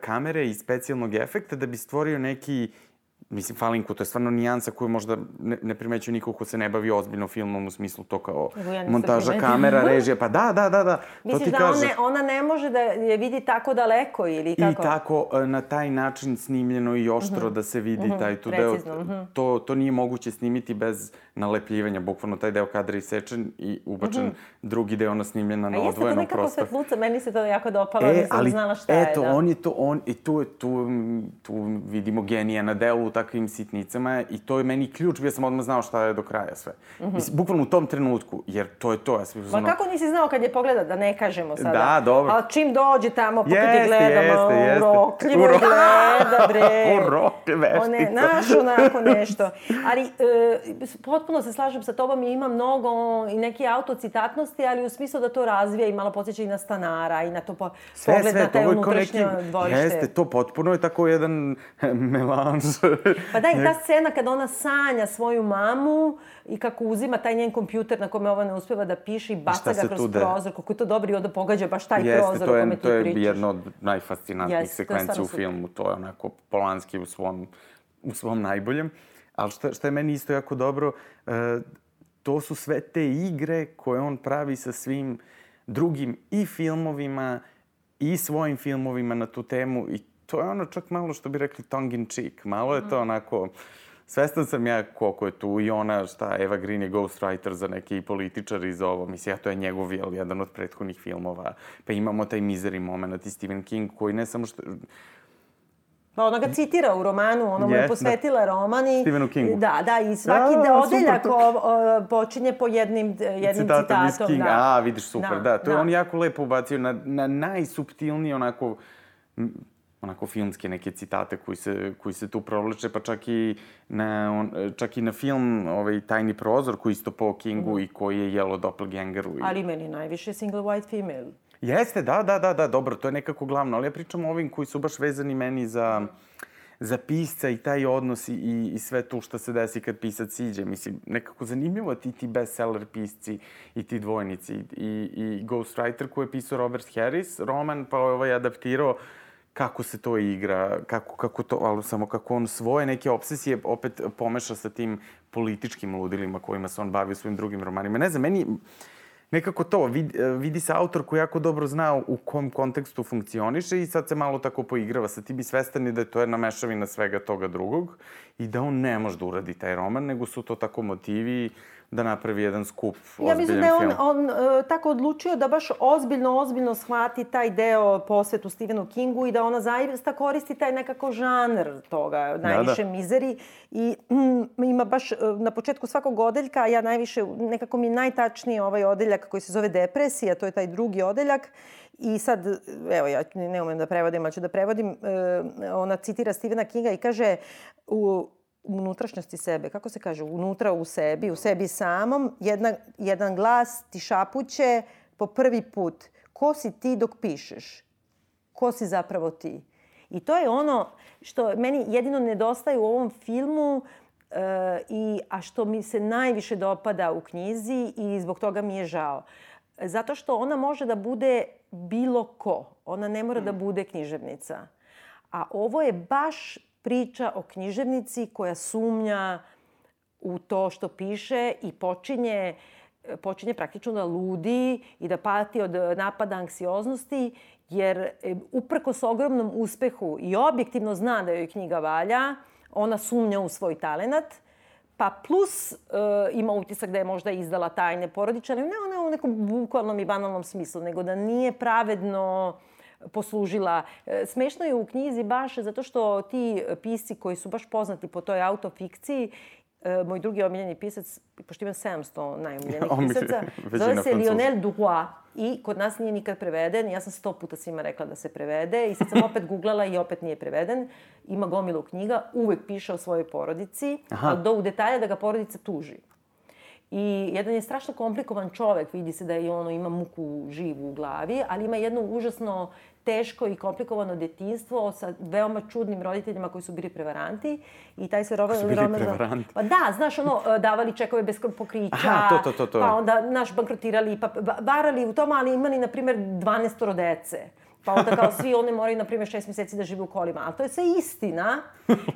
kamere i specijalnog efekta da bi stvorio neki mislim, falinku, to je stvarno nijansa koju možda ne, ne primećuje niko ko se ne bavi ozbiljno filmom u smislu to kao ja montaža kamera, režija, pa da, da, da, da. Misliš to ti da kaže. One, ona ne može da je vidi tako daleko ili kako? I tako e, na taj način snimljeno i oštro uh mhm. -huh. da se vidi uh mhm, -huh. taj tu deo. Mhm. To, to nije moguće snimiti bez nalepljivanja, bukvalno taj deo kadra isečen i ubačen uh -huh. drugi deo na snimljen na odvojenom prostoru. A jeste to nekako svetluca, meni se to jako dopalo, e, nisam ali, znala šta eto, je. Eto, on je to, on, i tu, tu, tu vidimo genija na delu, takvim sitnicama i to je meni ključ, ja sam odmah znao šta je do kraja sve. Mm -hmm. Mislim, bukvalno u tom trenutku, jer to je to, ja sam Ma kako nisi znao kad je pogleda, da ne kažemo sada? Da, dobro. A čim dođe tamo, pa kad je gledamo, jeste, jeste. urokljivo Uro... gleda, bre. (laughs) Urokljiv veštica. One, naš onako (laughs) nešto. Ali, e, potpuno se slažem sa tobom i ima mnogo i neke autocitatnosti, ali u smislu da to razvija i malo podsjeća i na stanara i na to po, sve, pogled sve, na taj unutrašnje dvorište. Jeste, to potpuno je tako jedan (laughs) melanž Pa da, i ta scena kada ona sanja svoju mamu i kako uzima taj njen kompjuter na kome ona ne uspeva da piše i baca ga kroz prozor, kako je to dobro i onda pogađa baš taj Jeste, prozor o kome ti pričaš. Jeste, to je jedno od najfascinantnijih sekvencija u filmu. To je onako Polanski u svom, u svom najboljem. Ali šta, šta je meni isto jako dobro, uh, to su sve te igre koje on pravi sa svim drugim i filmovima i svojim filmovima na tu temu i to je ono čak malo što bi rekli tongue in cheek. Malo je to mm. onako... Svestan sam ja koliko je tu i ona, šta, Eva Green je ghostwriter za neke i političari za ovo. Mislim, ja, to je njegov, jel, jedan od prethodnih filmova. Pa imamo taj misery moment i Stephen King koji ne samo što Pa ona ga citira u romanu, ona mu je posvetila da. roman i... Stephenu Kingu. Da, da, i svaki da, odeljak o, o, počinje po jednim, jednim citatom. Citatom iz Kinga, da. a vidiš, super, da. da. To da. je on jako lepo ubacio na, na najsubtilniji onako onako filmske neke citate koji se, koji se tu provlače, pa čak i na, on, čak i na film ovaj, Tajni prozor koji isto po Kingu mm. i koji je jelo doppelgangeru. I... Ali meni najviše single white female. Jeste, da, da, da, da, dobro, to je nekako glavno, ali ja pričam o ovim koji su baš vezani meni za, za pisca i taj odnos i, i, i sve to što se desi kad pisac iđe. Mislim, nekako zanimljivo ti ti bestseller pisci i ti dvojnici i, i Ghostwriter koji je pisao Robert Harris, roman, pa ovaj adaptirao kako se to igra, kako, kako to, ali samo kako on svoje neke obsesije opet pomeša sa tim političkim ludilima kojima se on bavi u svojim drugim romanima. Ne znam, meni nekako to, vidi, vidi se autor koji jako dobro zna u kom kontekstu funkcioniše i sad se malo tako poigrava sa ti bi svestani da je to jedna mešavina svega toga drugog i da on ne može da uradi taj roman, nego su to tako motivi da napravi jedan skup ozbiljan film. Ja mislim da je on, on uh, tako odlučio da baš ozbiljno, ozbiljno shvati taj deo posvetu Stephenu Kingu i da ona zaista koristi taj nekako žanr toga, najviše da, da. mizeri. I mm, ima baš uh, na početku svakog odeljka, ja najviše, nekako mi je najtačniji ovaj odeljak koji se zove depresija, to je taj drugi odeljak. I sad, evo, ja ne umem da prevodim, ali ću da prevodim. Uh, ona citira Stephena Kinga i kaže u unutrašnjosti sebe, kako se kaže, unutra u sebi, u sebi samom, jedna, jedan glas ti šapuće po prvi put. Ko si ti dok pišeš? Ko si zapravo ti? I to je ono što meni jedino nedostaje u ovom filmu, e, i, a što mi se najviše dopada u knjizi i zbog toga mi je žao. Zato što ona može da bude bilo ko. Ona ne mora da bude književnica. A ovo je baš priča o književnici koja sumnja u to što piše i počinje počinje praktično da ludi i da pati od napada anksioznosti, jer e, uprkos ogromnom uspehu i objektivno zna da joj knjiga valja, ona sumnja u svoj talenat, pa plus e, ima utisak da je možda izdala tajne porodičane, ne ona u nekom bukvalnom i banalnom smislu, nego da nije pravedno poslužila. E, smešno je u knjizi baš zato što ti pisci koji su baš poznati po toj autofikciji e, moj drugi omiljeni pisac, pošto imam 700 najomiljenih (laughs) pisaca, (laughs) zove se Lionel Duroy i kod nas nije nikad preveden. Ja sam sto puta svima rekla da se prevede i sad sam opet googlala i opet nije preveden. Ima gomilu knjiga, uvek piše o svojoj porodici, Aha. do u detalja da ga porodica tuži. I jedan je strašno komplikovan čovek, vidi se da je ono, ima muku živu u glavi, ali ima jedno užasno teško i komplikovano detinstvo sa veoma čudnim roditeljima koji su bili prevaranti. I taj se roman... Su bili roman, prevaranti? Pa da, znaš, ono, (laughs) e, davali čekove bez pokrića. Aha, to, to, to, to. Pa onda, naš, bankrotirali, pa varali u tom, ali imali, na primer, 12 dece. Pa onda kao svi oni moraju, na primjer, šest meseci da žive u kolima. Ali to je sve istina.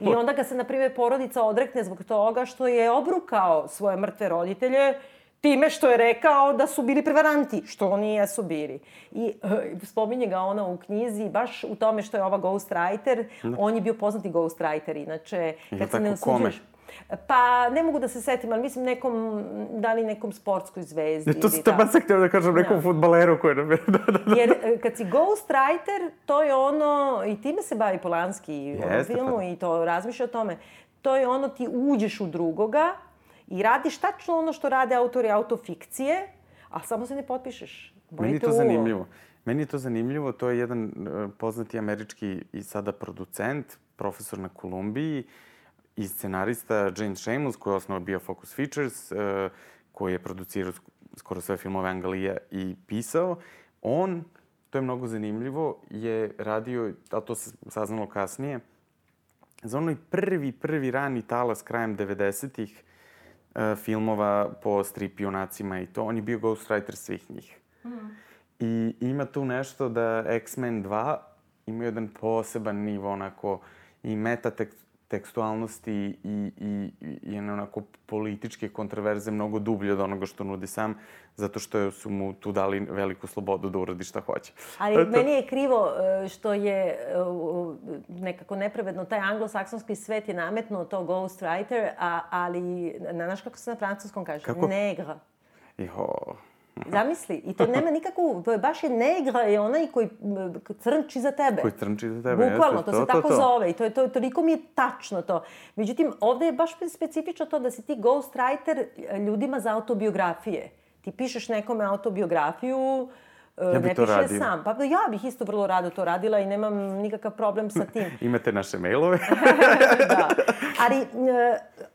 I onda ga se, na primjer, porodica odrekne zbog toga što je obrukao svoje mrtve roditelje time što je rekao da su bili prevaranti, što oni jesu bili. I uh, spominje ga ona u knjizi, baš u tome što je ova ghostwriter, da. on je bio poznati ghostwriter, inače, kad se ne osuđuješ... Pa, ne mogu da se setim, ali mislim nekom, da li nekom sportskoj zvezdi. Ja, to sam teba se htio da kažem, nekom ja. futbaleru koji nam je... (laughs) da, da, da. Jer e, kad si ghostwriter, to je ono, i time se bavi Polanski u ovom filmu pa. i to razmišlja o tome, to je ono ti uđeš u drugoga, i radiš tačno ono što rade autori autofikcije, a samo se ne potpišeš. Meni je to ulo. zanimljivo. Meni je to zanimljivo, to je jedan uh, poznati američki i sada producent, profesor na Kolumbiji i scenarista James Shamos, koji je osnovao Biofocus Features, uh, koji je producirao skoro sve filmove Angalija i pisao. On, to je mnogo zanimljivo, je radio, a to se saznalo kasnije, za onoj prvi, prvi rani talas krajem 90-ih uh, filmova po strip junacima i to. On je bio ghostwriter svih njih. Mm. I ima tu nešto da X-Men 2 ima jedan poseban nivo onako i metatekst tekstualnosti i, i, i onako političke kontraverze mnogo dublje od onoga što nudi sam, zato što su mu tu dali veliku slobodu da uradi šta hoće. Ali Eto. meni je krivo e, što je e, nekako nepravedno taj anglosaksonski svet je nametnuo to ghostwriter, a, ali, znaš kako se na francuskom kaže? Kako? Negra. Jo, Zamisli. I to nema nikakvu, to je baš je negra je onaj koji crnči za tebe. Koji crnči za tebe, Bukvalno, to, to se to, tako to. zove. I to je, to, toliko mi je tačno to. Međutim, ovde je baš specifično to da si ti ghostwriter ljudima za autobiografije. Ti pišeš nekome autobiografiju, Ja ne piše radio. sam. Pa ja bih isto vrlo rado to radila i nemam nikakav problem sa tim. (laughs) Imate naše mailove? (laughs) da. Ali e,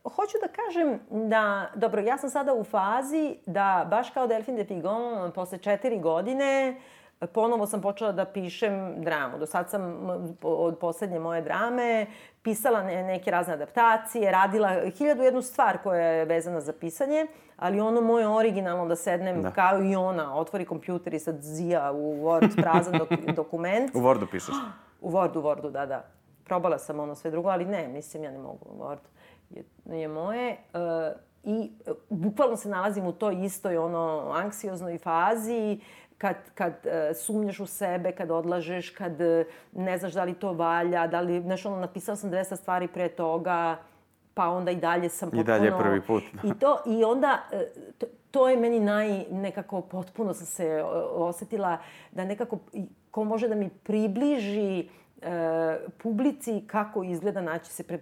hoću da kažem da, dobro, ja sam sada u fazi da baš kao Delphine de Pigon, posle četiri godine, ponovo sam počela da pišem dramu. Do sad sam od poslednje moje drame pisala neke razne adaptacije, radila hiljadu jednu stvar koja je vezana za pisanje, ali ono moje originalno da sednem da. kao i ona, otvori kompjuter i sad zija u Word prazan dok, (laughs) dokument. U Wordu pišeš? (gasps) U Wordu, u Wordu, da, da. Probala sam ono sve drugo, ali ne, mislim, ja ne mogu. Word je, je moje. Uh, I uh, bukvalno se nalazim u toj istoj ono anksioznoj fazi kad, kad uh, sumnjaš u sebe, kad odlažeš, kad uh, ne znaš da li to valja, da li, znaš, ono, napisala sam 200 stvari pre toga, pa onda i dalje sam potpuno... I dalje prvi put. I, to, i onda, to, to je meni naj, nekako potpuno sam se osetila da nekako ko može da mi približi e, publici kako izgleda naći se pre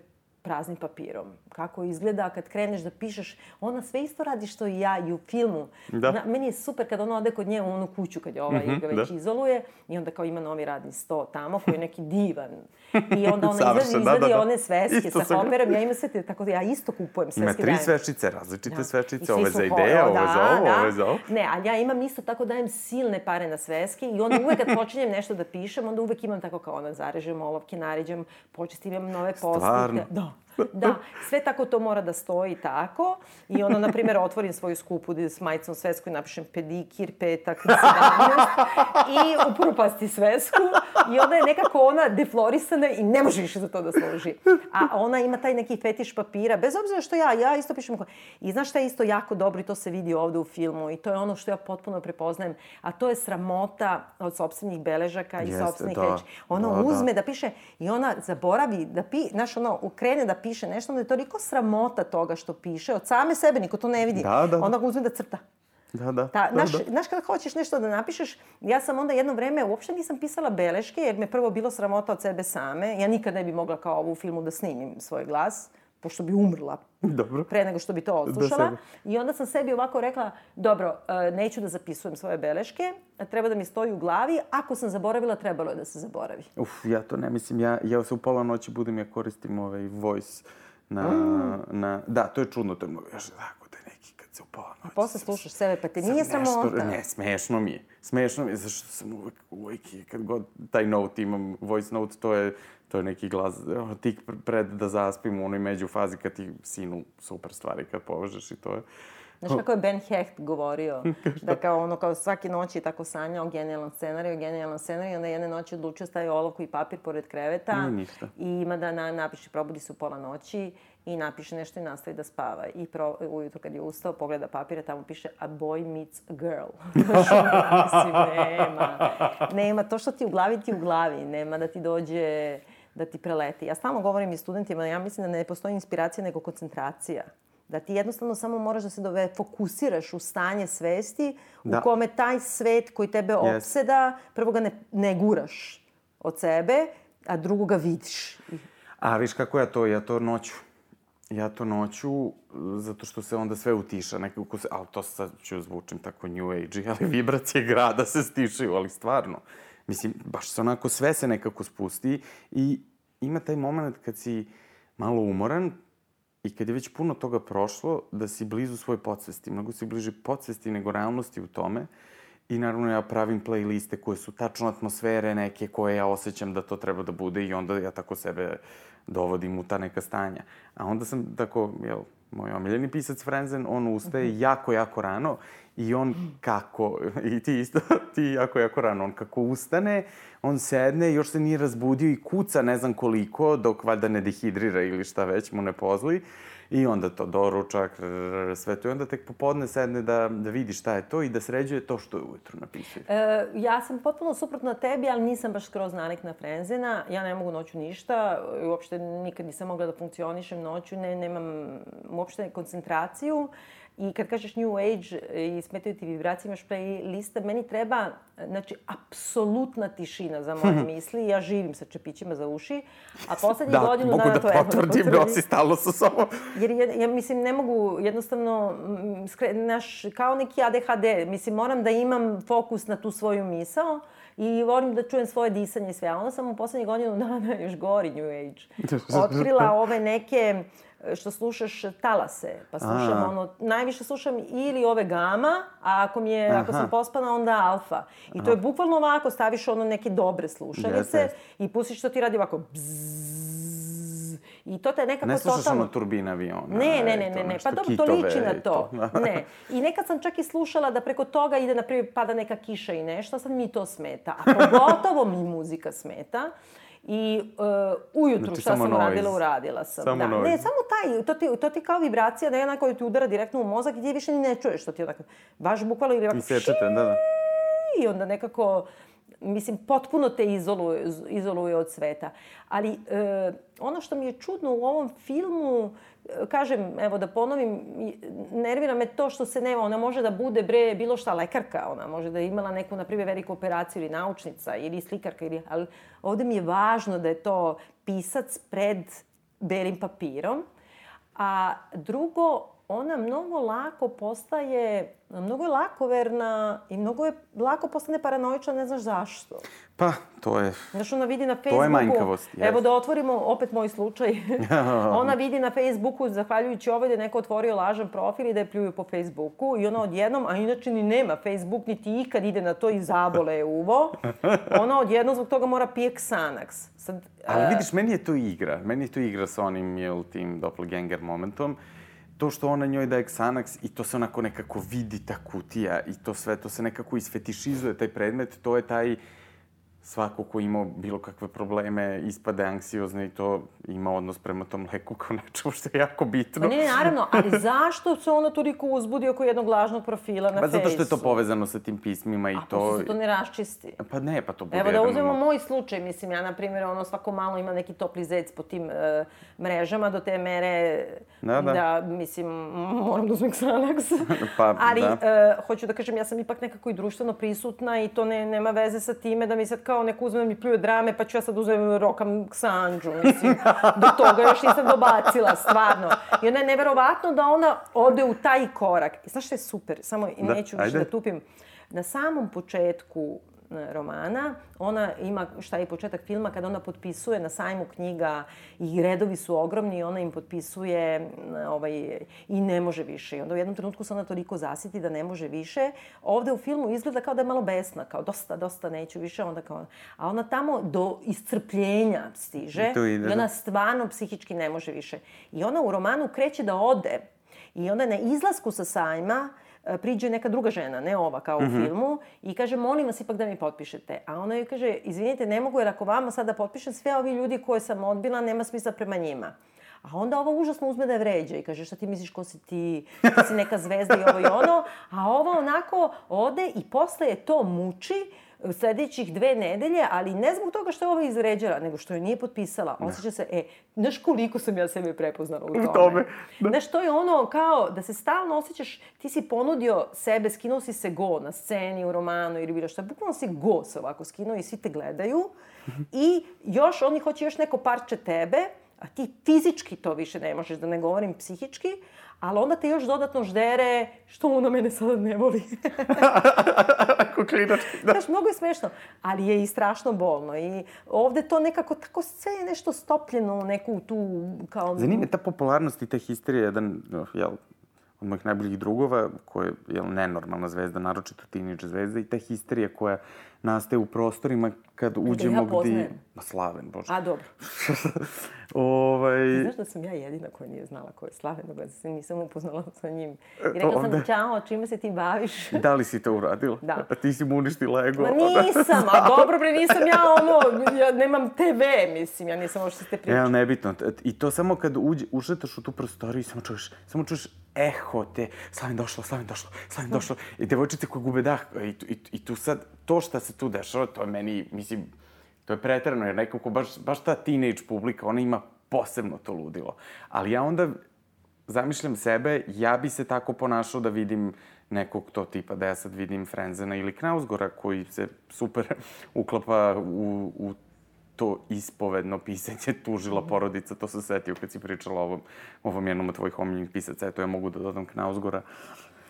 praznim papirom. Kako izgleda kad kreneš da pišeš, ona sve isto radi što i ja i u filmu. Da. Na, meni je super kad ona ode kod nje u onu kuću kad je ovaj mm -hmm, ga već da. izoluje i onda kao ima novi radni sto tamo koji je neki divan. I onda ona izvadi, da, izvadi da, da. one sveske isto sa hoperom. Ja imam sve te, tako da ja isto kupujem sveske. Ima tri dajem. sveščice, različite da. sveščice, ove za ideje, ove da, za ovo, da. ove za ovo. Ne, ali ja imam isto tako dajem silne pare na sveske i onda uvek kad počinjem nešto da pišem, onda uvek imam tako kao ona zarežem olovke, naređem, počestim imam nove postupke. Da. (laughs) Da, sve tako to mora da stoji tako. I ono, na primjer, otvorim svoju skupu s majicom svesku i napišem pedikir, petak, 17 i upropasti svesku. I onda je nekako ona deflorisana i ne može više za to da služi. A ona ima taj neki fetiš papira, bez obzira što ja, ja isto pišem. I znaš šta je isto jako dobro i to se vidi ovde u filmu i to je ono što ja potpuno prepoznajem, a to je sramota od sobstvenih beležaka i sobstvenih da, reči. Ona da, uzme da. da piše i ona zaboravi da pi, znaš, ono, krene da piše nešto, onda je toliko sramota toga što piše, od same sebe, niko to ne vidi. Da, da. Onda uzme da crta. Da, da. Ta, da, naš, da. Znaš kada hoćeš nešto da napišeš, ja sam onda jedno vreme uopšte nisam pisala beleške, jer me prvo bilo sramota od sebe same. Ja nikad ne bi mogla kao ovu filmu da snimim svoj glas, pošto bi umrla dobro. pre nego što bi to odslušala. Da I onda sam sebi ovako rekla, dobro, e, neću da zapisujem svoje beleške, treba da mi stoji u glavi, ako sam zaboravila, trebalo je da se zaboravi. Uf, ja to ne mislim, ja, ja se u pola noći budem, ja koristim ovaj voice na, mm. na... Da, to je čudno, to je mnogo, još tako da se u pola noći... A posle slušaš sebe, pa te nije sramota? Ne, smešno mi je. Smešno mi je, zašto sam uvek, uvek, kad god taj note imam, voice note, to je to je neki glas, tik pred da zaspim u onoj među fazi kad ti sinu super stvari kad povežeš i to je... Znaš kako je Ben Hecht govorio? (laughs) da kao ono, kao svake noći tako sanjao genijalan scenarij, genijalan scenarij, onda jedne noći odlučio staje olovku i papir pored kreveta. I ništa. I ima da na, napiše, probudi se u pola noći i napiše nešto i nastavi da spava. I pro, ujutro kad je ustao, pogleda papire, tamo piše a boy meets a girl. (laughs) Mislim, nema. Nema, to što ti u glavi, ti u glavi. Nema da ti dođe da ti preleti. Ja stalno govorim i studentima, ja mislim da ne postoji inspiracija nego koncentracija. Da ti jednostavno samo moraš da se dove, fokusiraš u stanje svesti da. u kome taj svet koji tebe yes. opseda, prvo ga ne, ne guraš od sebe, a drugo ga vidiš. A viš kako ja to, ja to noću. Ja to noću, zato što se onda sve utiša, nekako se, ali to sad ću zvučim tako new age, ali (laughs) vibracije grada se stišaju, ali stvarno. Mislim, baš se onako sve se nekako spusti i ima taj moment kad si malo umoran i kad je već puno toga prošlo, da si blizu svoje podsvesti. Mnogo si bliže podsvesti nego realnosti u tome I naravno ja pravim playliste koje su tačno atmosfere neke koje ja osjećam da to treba da bude i onda ja tako sebe dovodim u ta neka stanja. A onda sam tako, jel, moj omiljeni pisac Frenzen, on ustaje mhm. jako, jako rano i on kako, i ti isto, (laughs) ti jako, jako rano, on kako ustane, on sedne, još se nije razbudio i kuca ne znam koliko, dok valjda ne dehidrira ili šta već mu ne pozvoji. I onda to doručak, sve to. I onda tek popodne sedne da, da vidi šta je to i da sređuje to što je ujutru napisao. E, ja sam potpuno suprotna tebi, ali nisam baš skroz nanik na frenzena. Ja ne mogu noću ništa. Uopšte nikad nisam mogla da funkcionišem noću. Ne, nemam uopšte koncentraciju. I kad kažeš New Age i smetaju ti vibracije, imaš playlista, meni treba, znači, apsolutna tišina za moje (laughs) misli. Ja živim sa čepićima za uši, a poslednju da, godinu mogu dana da, da potvrdim, da nosi stalno sa sobom. (laughs) Jer ja, ja, mislim, ne mogu jednostavno, skre, naš, kao neki ADHD, mislim, moram da imam fokus na tu svoju misao i volim da čujem svoje disanje i sve. A onda sam u poslednje godinu dana, (laughs) još gori New Age, otkrila ove neke što slušaš talase, pa slušam a. ono, najviše slušam ili ove gama, a ako mi je, Aha. ako sam pospana, onda alfa. I to je bukvalno ovako, staviš ono neke dobre slušalice yes, yes. i pustiš što ti radi ovako bzzz, I to te nekako ne slušaš totalno... ono turbina aviona. Ne, ne, ne, ne, ne. Pa dobro, to liči na to. (laughs) ne. I nekad sam čak i slušala da preko toga ide, na primjer, pada neka kiša i nešto, sad mi to smeta. A pogotovo mi muzika smeta. I uh, ujutru znači, šta sam noise. radila, uradila sam. Samo da. Noise. Ne, samo taj, to ti, to ti kao vibracija da je onako ti udara direktno u mozak i ti više ni ne čuješ što ti onako, baš bukvalno ili ovako... I sečete, da, da. I onda nekako, mislim, potpuno te izoluje, izoluje od sveta. Ali uh, ono što mi je čudno u ovom filmu, kažem, evo da ponovim, nervira me to što se nema, ona može da bude bre bilo šta lekarka, ona može da je imala neku, na primjer, veliku operaciju ili naučnica ili slikarka, ili, ali ovde mi je važno da je to pisac pred belim papirom. A drugo, ona mnogo lako postaje, mnogo je lakoverna i mnogo je lako postane paranoična, ne znaš zašto. Pa, to je... Znaš, ona vidi na Facebooku... To je manjkavost, jes. Evo da otvorimo opet moj slučaj. (laughs) ona vidi na Facebooku, zahvaljujući ovoj da je neko otvorio lažan profil i da je pljuju po Facebooku i ona odjednom, a inače ni nema Facebook, niti ikad ide na to i zabole je uvo, (laughs) ona odjednom zbog toga mora pije Xanax. Sad, Ali vidiš, meni je to igra. Meni je to igra sa onim, jel, tim doppelganger momentom to što ona njoj daje Xanax i to se onako nekako vidi ta kutija i to sve, to se nekako isfetišizuje taj predmet, to je taj svako ko ima bilo kakve probleme ispade anksiozno i to ima odnos prema tom leku kao nečemu što je jako bitno. Pa ne, naravno, ali (laughs) zašto se ono toliko uzbudi oko jednog lažnog profila na Fejsu? Pa zato što je to povezano sa tim pismima i A, to... A pa se to ne raščisti. Pa ne, pa to bude Evo da uzmemo jedan... moj slučaj, mislim, ja na primjer, ono svako malo ima neki topli zec po tim uh, mrežama do te mere da, da. da mislim, moram da uzmem Xanax. (laughs) pa, ali da. uh, hoću da kažem, ja sam ipak nekako i društveno prisutna i to ne, nema veze sa time da mi sad kao neko uzme da mi pljuje drame, pa ću ja sad uzmem rokam Xanđu, mislim. Do toga još nisam dobacila, stvarno. I onda je neverovatno da ona ode u taj korak. I znaš što je super? Samo da, neću više da tupim. Na samom početku romana. Ona ima, šta je početak filma, kada ona potpisuje na sajmu knjiga i redovi su ogromni i ona im potpisuje ovaj, i ne može više. I onda u jednom trenutku se ona toliko zasiti da ne može više. Ovde u filmu izgleda kao da je malo besna, kao dosta, dosta neću više. Onda kao, a ona tamo do iscrpljenja stiže I, ide, i ona stvarno psihički ne može više. I ona u romanu kreće da ode I onda na izlasku sa sajma E, priđe neka druga žena, ne ova kao mm -hmm. u filmu, i kaže, molim vas ipak da mi potpišete. A ona joj kaže, izvinite, ne mogu jer ako vama sada potpišem sve ovi ljudi koje sam odbila, nema smisla prema njima. A onda ova užasno uzme da je vređa i kaže šta ti misliš ko si ti, ti si neka zvezda i ovo i ono. A ova onako ode i posle je to muči sledećih dve nedelje, ali ne zbog toga što je ova izređala, nego što je nije potpisala. Osjeća se, e, znaš koliko sam ja sebe prepoznala u (laughs) tome. U tome. Da. Znaš, to je ono kao da se stalno osjećaš, ti si ponudio sebe, skinuo si se go na sceni, u romanu ili bilo šta. Bukvalno si go se ovako skinuo i svi te gledaju. I još, oni hoće još neko parče tebe, a ti fizički to više ne možeš, da ne govorim psihički, ali onda te još dodatno ždere što ona mene sada ne voli. (laughs) Ako klinački, da. Znaš, mnogo je smešno, ali je i strašno bolno. I ovde to nekako, tako sve je nešto stopljeno u neku tu, kao... Zanima ta popularnost i ta histerija, jedan, jel, od mojih najboljih drugova, koja je nenormalna zvezda, naročito teenage zvezda, i ta histerija koja nastaje u prostorima kad uđemo ja poznajem. gde... Ma Slaven, bože. A, dobro. (laughs) ovaj... Znaš da sam ja jedina koja nije znala ko je Slaven, da se nisam upoznala sa njim. I rekla sam, Onda- čao, čime se ti baviš? (laughs) Da li si to uradila? Da. A ti si mu uništila ego. Ma nisam, a (laughs) dobro bre, nisam ja ono, ja nemam TV, mislim, ja nisam ovo što ste E, pričali. ali nebitno. I to samo kad uđe, ušetaš u tu prostoriju i samo čuješ, samo čuješ eho te, Slavin došla, Slavin došla, Slavin došla. I devojčice koje gube dah. I, tu- i, I tu sad, to šta se tu dešava, to je meni, mislim, to je preterano, jer nekako baš, baš ta teenage publika, ona ima posebno to ludilo. Ali ja onda zamišljam sebe, ja bi se tako ponašao da vidim nekog to tipa, da ja sad vidim Frenzena ili Knausgora koji se super (laughs) uklapa u, u to ispovedno pisanje (laughs) tužila porodica, to sam setio kad si pričala o ovom, ovom jednom od tvojih omiljenih pisaca, eto ja mogu da dodam Knausgora,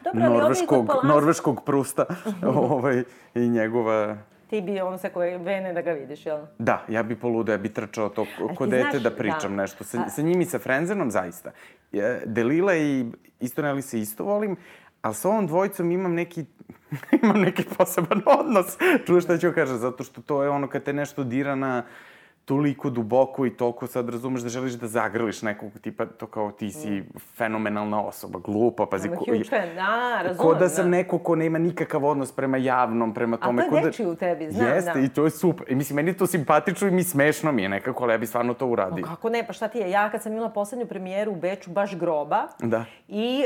Dobro, norveškog, Polanskog- norveškog prusta (laughs) ovaj, i njegova... Ti bi ono sa koje vene da ga vidiš, jel? Da, ja bi poludeo, ja bi trčao to ko- dete znaš- da pričam da. nešto. Sa, A- sa njim i sa Frenzenom zaista. Delila i Istoneli se isto volim, ali sa ovom dvojicom imam neki, (laughs) imam neki poseban odnos. Čuješ šta ću kažem, zato što to je ono kad te nešto dira na toliko duboko i toliko sad razumeš da želiš da zagrliš nekog tipa, to kao ti si fenomenalna osoba, glupa, pazi. I'm a ko- huge fan, da, razumem. Ko da sam da. neko ko nema nikakav odnos prema javnom, prema A tome. to ko je da... u tebi, znam, Jeste, da. i to je super. I mislim, meni je to simpatično i mi smešno mi je nekako, ali ja bi stvarno to uradio. Pa kako ne, pa šta ti je, ja kad sam imala poslednju premijeru u Beču, baš groba, Da. i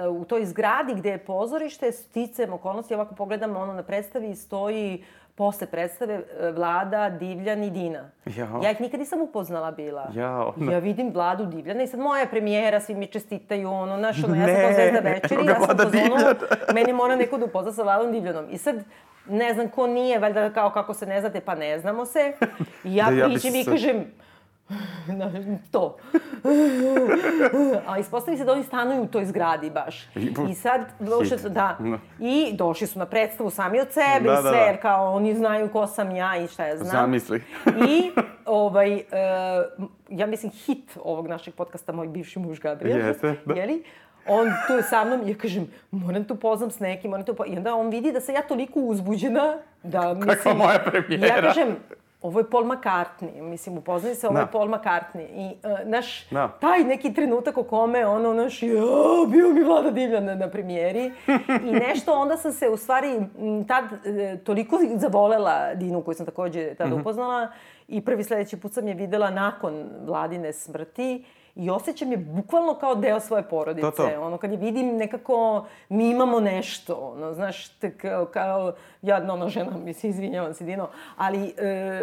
e, u toj zgradi gde je pozorište, sticam okolnosti, ovako pogledam ono na predstavi, stoji posle predstave e, Vlada, Divljan i Dina. Jao. Ja ih nikad nisam upoznala bila. Jao, da. Ja vidim Vladu Divljana i sad moja je premijera, svi mi čestitaju, ono, znaš, ono, ja sam kao zvezda večeri, ja sam u fazonu, meni mora neko da upozna sa Vladom Divljanom. I sad, ne znam ko nije, valjda kao kako se ne znate, pa ne znamo se. I (laughs) ja Da, ja se i kažem, na, (laughs) to. (laughs) A ispostavi se da oni stanuju u toj zgradi baš. I sad, došli da, Da. i došli su na predstavu sami od sebe Da, i da, sve, da. jer kao oni znaju ko sam ja i šta ja znam. Zamisli. (laughs) I, ovaj, e, ja mislim, hit ovog našeg podcasta, moj bivši muž Gabriel. Jeste, da. Jeli? On tu je sa mnom i ja kažem, moram tu poznam s nekim, moram tu po... I onda on vidi da sam ja toliko uzbuđena, da mislim... Kakva moja premijera. Ja kažem, ovo je Paul McCartney, mislim, upoznaj se, ovo Da. je Paul McCartney. I, uh, naš, Da. taj neki trenutak o kome, ono, naš, ja, bio mi Vlada Divljan na, na premijeri. I (laughs) nešto, onda sam se, u stvari, tad e, toliko zavolela Dinu, koju sam takođe tada Mhm. upoznala. I prvi sledeći put sam je videla nakon Vladine smrti. I osjećam je bukvalno kao deo svoje porodice. To, to. Ono, kad je vidim nekako, mi imamo nešto, ono, znaš, kao, kao jadna ona žena, mislim, izvinjavam se, Dino, ali e,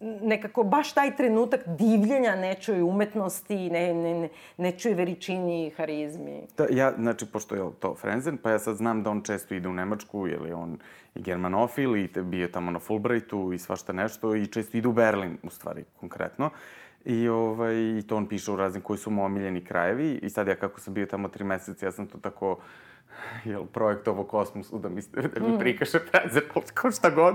nekako baš taj trenutak divljenja nečoj umetnosti, ne, ne, ne, nečoj veličini i harizmi. Da, ja, znači, pošto je to Frenzen, pa ja sad znam da on često ide u Nemačku, jer je on i germanofil i bio tamo na Fulbrightu i svašta nešto i često ide u Berlin, u stvari, konkretno. I, ovaj, I to on piše u raznim koji su mu omiljeni krajevi. I sad ja kako sam bio tamo tri meseca, ja sam to tako jel, projektovo kosmosu da mi, da mi prikaše Frenzen, kao šta god.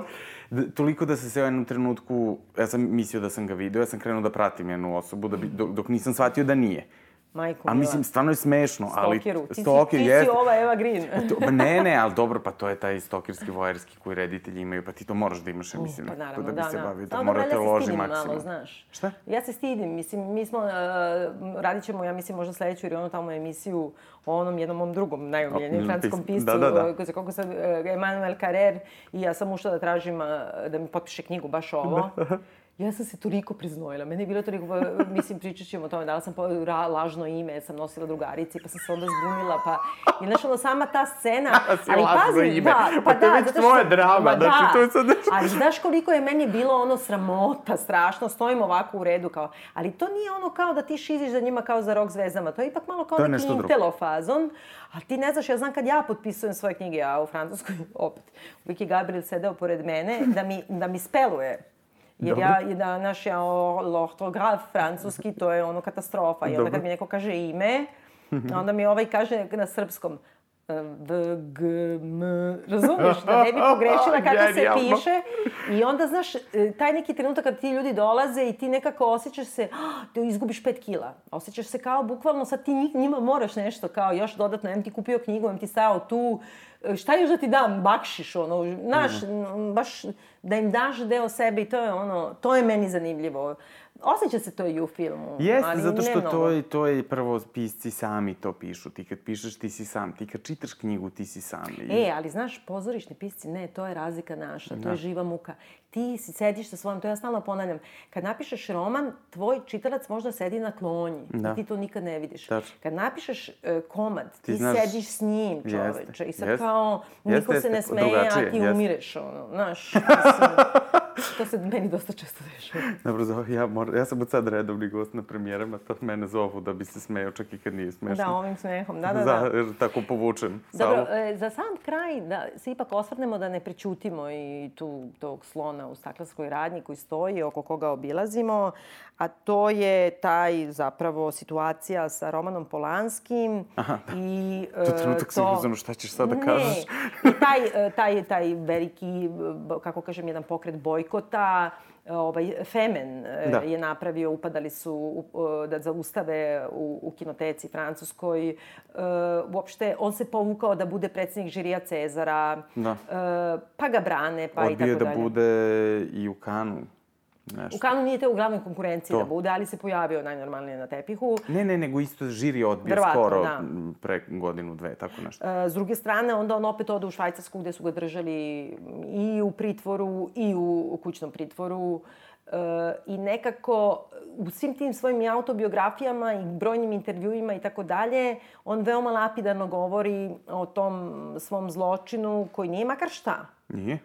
Da, toliko da sam se u jednom trenutku, ja sam mislio da sam ga video, ja sam krenuo da pratim jednu osobu da bi, dok, dok nisam shvatio da nije. Majko, A mislim, stvarno je smešno, ali... Stokeru. Ti, si, Stalker, ti jeste. si ova Eva Green. To, pa ne, ne, ali dobro, pa to je taj stokerski vojerski koji reditelji imaju, pa ti to moraš da imaš, mislim, Pa naravno, da bi da, se da. bavio, da Samo morate se loži stidim maksimum. malo, znaš. Šta? Ja se stidim, mislim, mi smo, uh, radit ćemo, ja mislim, možda sledeću ili ono tamo emisiju o onom jednom mom drugom najomiljenijem O, francuskom pis- piscu, da, da, da. koji se kako se, uh, Emmanuel Carrer, i ja sam ušla da tražim uh, da mi potpiše knjigu baš ovo. Ja sam se toliko priznojila. Meni je bilo toliko, pa, mislim, pričat ćemo o tome, dala sam po, ra, lažno ime, sam nosila drugarici, pa sam se onda zbunila, pa... I znaš, ono, sama ta scena... (laughs) Si lažno ime. da, Pa to je već zato tvoja drama, ma znači, da. to je sad Ali znaš koliko je meni bilo ono sramota, strašno, stojim ovako u redu kao, ali to nije ono kao da ti šiziš za njima kao za rock zvezdama, to je ipak malo kao je neki nešto drugo. intelo fazon, a ti ne znaš, ja znam kad ja potpisujem svoje knjige, a u Francuskoj, (laughs) opet, Vicky Gabriel sedeo pored mene, da mi, da mi speluje. Jer ja, i da naš ja, ortograf francuski, to je ono katastrofa. I onda Dobro. kad mi neko kaže ime, onda mi ovaj kaže na srpskom, V, G, M, razumeš? Da ne bi pogrešila kako se piše. I onda, znaš, e, taj neki trenutak kad ti ljudi dolaze i ti nekako osjećaš se, da izgubiš pet kila. Osjećaš se kao bukvalno sad ti njima moraš nešto, kao još dodatno, em ti kupio knjigu, em ti stajao tu, e, šta još da ti dam, bakšiš, ono, znaš, mm. baš da im daš deo sebe i to je ono, to je meni zanimljivo. Osjeća se to i u filmu. Jeste, ali zato što to je, to je prvo pisci sami to pišu. Ti kad pišeš, ti si sam. Ti kad čitaš knjigu, ti si sam. I... E, ali znaš, pozorišni pisci, ne, to je razlika naša. To da. je živa muka. Ti si sediš sa svojim, to ja stalno ponavljam. Kad napišeš roman, tvoj čitalac možda sedi na klonji. Da. I ti to nikad ne vidiš. Tač. Kad napišeš uh, komad, ti, ti znaš, sediš s njim, čoveče. Jeste, I sad jeste, kao, niko jeste, se ne smeje, a ti jeste. umireš, ono. Znaš, mislim, To se meni dosta često dešava. Dobro, zove, ja, mor, ja sam od sad redovni gost na premijerama, to mene zovu da bi se smeo čak i kad nije smešno. Da, ovim smehom, da, da, da. Za, tako povučem. Dobro, e, za sam kraj da se ipak osvrnemo da ne pričutimo i tu tog slona u staklarskoj radnji koji stoji, oko koga obilazimo, a to je taj zapravo situacija sa Romanom Polanskim. Aha, da. I, to je trenutak to... si uzmano šta ćeš sad da kažeš. Ne, i taj, e, taj, taj veliki, kako kažem, jedan pokret bojkota, ovaj, Femen e, da. je napravio, upadali su da zaustave u, u kinoteci francuskoj. E, uopšte, on se povukao da bude predsednik žirija Cezara, da. pa ga brane, pa Odbije i tako da dalje. Odbije da bude i u Kanu Nešto. U Kanu nije te u glavnoj konkurenciji to. da bude, ali se pojavio najnormalnije na tepihu. Ne, ne, nego isto žiri odbio Verovatno, skoro da. pre godinu, dve, tako nešto. E, s druge strane, onda on opet ode u Švajcarsku gde su ga držali i u pritvoru i u, u kućnom pritvoru. E, I nekako u svim tim svojim autobiografijama i brojnim intervjuima i tako dalje, on veoma lapidarno govori o tom svom zločinu koji nije makar šta. Nije.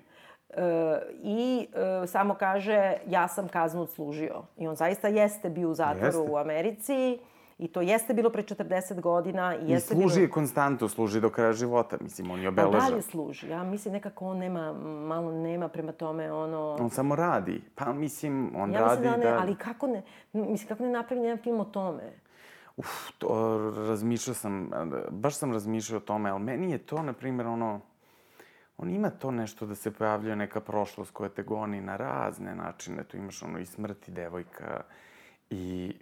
E, I e, samo kaže, ja sam kaznu odslužio. I on zaista jeste bio u zatvoru jeste. u Americi. I to jeste bilo pre 40 godina. I, jeste I služi bilo... konstantno, služi do kraja života. Mislim, on je obeležan. Pa dalje služi. Ja mislim nekako on nema, malo nema prema tome ono... On samo radi. Pa mislim, on ja radi da... ne, da... Ali kako ne, mislim, kako ne napravi jedan film o tome? Uf, to razmišljao sam, baš sam razmišljao o tome, ali meni je to, na primjer, ono on ima to nešto da se pojavljuje neka prošlost koja te goni na razne načine. Tu imaš ono i smrti devojka i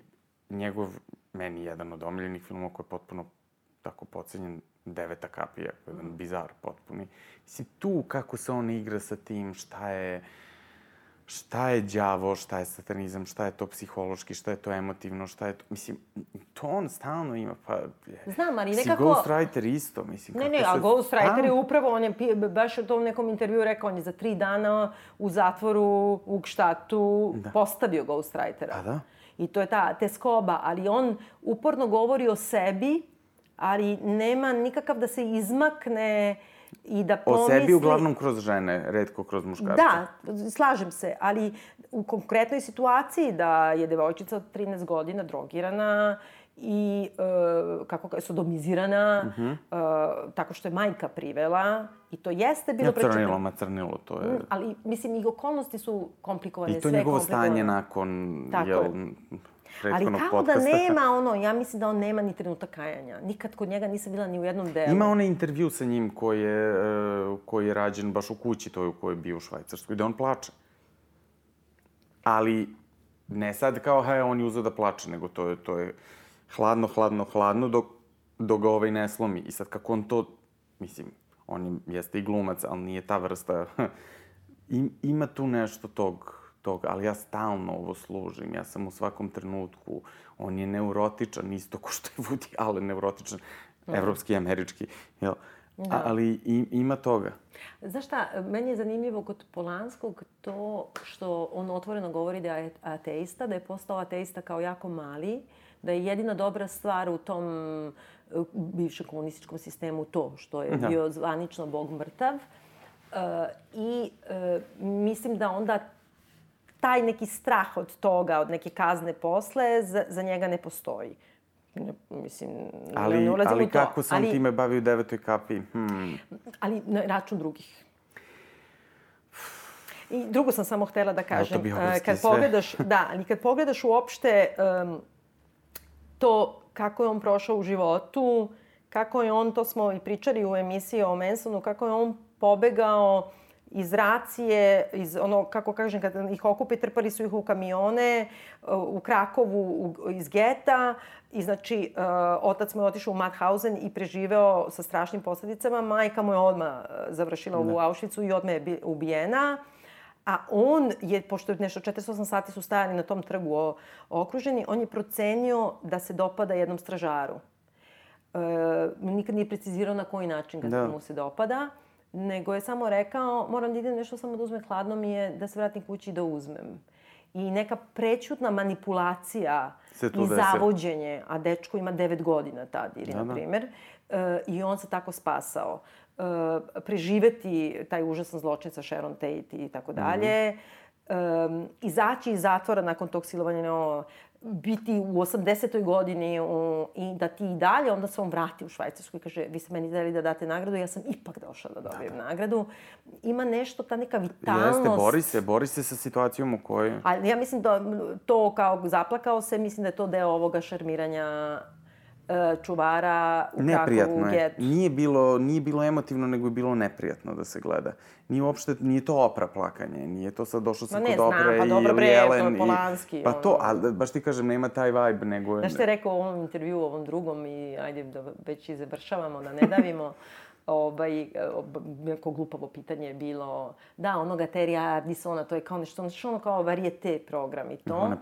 njegov, meni jedan od omiljenih filmova koji je potpuno tako pocenjen, Deveta kapija, jedan bizar potpuni. Mislim, tu kako se on igra sa tim, šta je šta je đavo, šta je satanizam, šta je to psihološki, šta je to emotivno, šta je to... Mislim, to on stalno ima, pa... Je, Znam, ali nekako... Si Ghostwriter isto, mislim. Ne, ne, a Ghostwriter je upravo, on je baš u tom nekom intervju rekao, on je za tri dana u zatvoru u Gštatu da. postavio Ghostwritera. A da? I to je ta teskoba, ali on uporno govori o sebi, ali nema nikakav da se izmakne i da pomisli... O sebi uglavnom kroz žene, redko kroz muškarce. Da, slažem se, ali u konkretnoj situaciji da je devojčica od 13 godina drogirana i e, kako je sodomizirana uh -huh. e, tako što je majka privela i to jeste bilo ja, crnilo, ma crnilo, to je... Mm, ali, mislim, i okolnosti su komplikovane, I to njegovo stanje nakon, tako jel, podcasta. Ali kao podcasta. da (laughs) nema ono, ja mislim da on nema ni trenutak kajanja. Nikad kod njega nisam bila ni u jednom delu. Ima onaj intervju sa njim koji je, uh, koji je rađen baš u kući toj u kojoj je bio u Švajcarskoj, gde on plače. Ali ne sad kao, hej, on je uzao da plače, nego to je, to je hladno, hladno, hladno, dok, dok ga ovaj ne slomi. I sad kako on to, mislim, on je, jeste i glumac, ali nije ta vrsta... (laughs) I, ima tu nešto tog toga, ali ja stalno ovo služim, ja sam u svakom trenutku, on je neurotičan, isto ko što je Woody Allen neurotičan, mm. evropski, američki, jel? Da. ali i, ima toga. Znaš šta, meni je zanimljivo kod Polanskog to što on otvoreno govori da je ateista, da je postao ateista kao jako mali, da je jedina dobra stvar u tom bivšem komunističkom sistemu to što je da. bio zvanično bog mrtav. Uh, I uh, mislim da onda taj neki strah od toga, od neke kazne posle, za, za njega ne postoji. Ne, mislim, ali, ne ulazim ali u to. kako se on ali, time bavi u devetoj kapi? Hmm. Ali na račun drugih. I drugo sam samo htela da kažem. Kad sve. pogledaš, (laughs) da, ali kad pogledaš uopšte um, to kako je on prošao u životu, kako je on, to smo i pričali u emisiji o Mansonu, kako je on pobegao iz racije, iz ono, kako kažem, kad ih okupi, trpali su ih u kamione, u Krakovu, u, iz geta. I znači, uh, otac mu je otišao u Mauthausen i preživeo sa strašnim posledicama. Majka mu je odmah završila ne. u Auschwitzu i odmah je ubijena. A on je, pošto nešto 48 sati su stajali na tom trgu o, okruženi, on je procenio da se dopada jednom stražaru. E, nikad nije precizirao na koji način kad da. mu se dopada, nego je samo rekao, moram da idem nešto samo da uzmem hladno mi je, da se vratim kući da uzmem. I neka prećutna manipulacija i zavođenje, a dečko ima 9 godina tad, ili, da, na primer, e, i on se tako spasao. E, preživeti taj užasan zločin sa Sharon Tate i tako dalje, um, izaći iz zatvora nakon tog silovanja, no, biti u 80. godini u, i da ti i dalje, onda se on vrati u Švajcarsku i kaže, vi ste meni dali da date nagradu, ja sam ipak došla da dobijem da, da. nagradu. Ima nešto, ta neka vitalnost. Jeste, bori se, bori se sa situacijom u kojoj... Ali ja mislim da to kao zaplakao se, mislim da je to deo ovoga šarmiranja čuvara u neprijatno Krakovu, je. Nije bilo, nije bilo emotivno, nego je bilo neprijatno da se gleda. Nije uopšte, nije to opra plakanje, nije to sad došlo se kod opre pa i dobro bre, Jelen. to je Polanski. I, pa to, ali baš ti kažem, nema taj vibe, nego... Znaš što je rekao u ovom intervju, u ovom drugom i ajde da već i završavamo, da ne davimo. (laughs) ovaj, neko glupavo pitanje je bilo, da, onoga Terija Ardisona, to je kao nešto, nešto ono kao varijete program i to.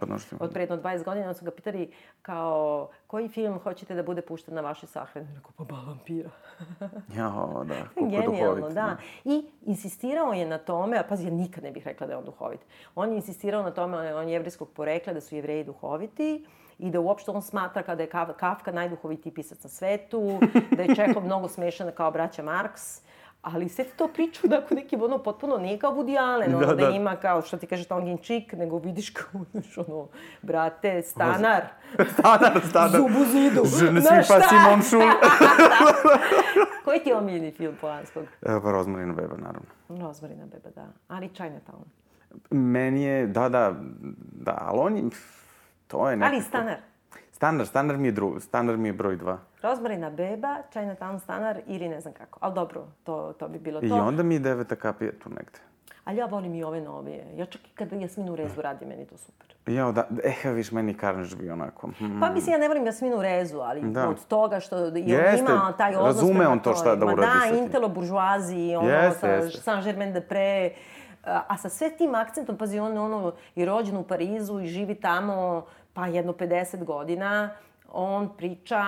Od predno 20 godina su ga pitali kao, koji film hoćete da bude pušten na vašoj sahrani? Rekao, pa Bal vampira. (laughs) ja, da, koliko duhovit. da. I insistirao je na tome, a pazi, ja nikad ne bih rekla da je on duhovit. On je insistirao na tome, on je jevrijskog porekla, da su jevreji duhoviti i da uopšte on smatra kada je Kafka najduhovitiji pisac na svetu, da je Čehov (laughs) mnogo smešan kao braća Marks, ali sve to priču da ako neki ono potpuno nije kao Woody Allen, ono da, da, da ima kao što ti kaže tongue in cheek, nego vidiš kao ono, brate, (laughs) stanar. stanar, stanar. Zub u zidu. Je ne suis pas Simon Schul. (laughs) Koji ti je omiljeni film Polanskog? Evo pa Rozmarina beba, naravno. Rozmarina beba, da. Ali Chinatown. Meni je, da, da, da, ali on je, To je nekako... Ali stanar. Stanar, stanar mi je, dru, stanar mi je broj dva. Rozmarina beba, Chinatown stanar ili ne znam kako. Ali dobro, to, to bi bilo to. I onda mi je deveta kapija tu negde. Ali ja volim i ove novije. Ja čak i kada Jasminu Rezu radi, meni to super. Ja, da, eh, viš, meni Carnage bi onako... Mm. Pa mislim, ja ne volim Jasminu Rezu, ali da. od toga što je on ima taj odnos razume on to šta da uradi da, intelo buržuaziji, ono, jeste, sa jeste. Saint-Germain-de-Pré, a sa sve tim akcentom, pazi, on ono, i rođen u Parizu i živi tamo, pa jedno 50 godina, on priča,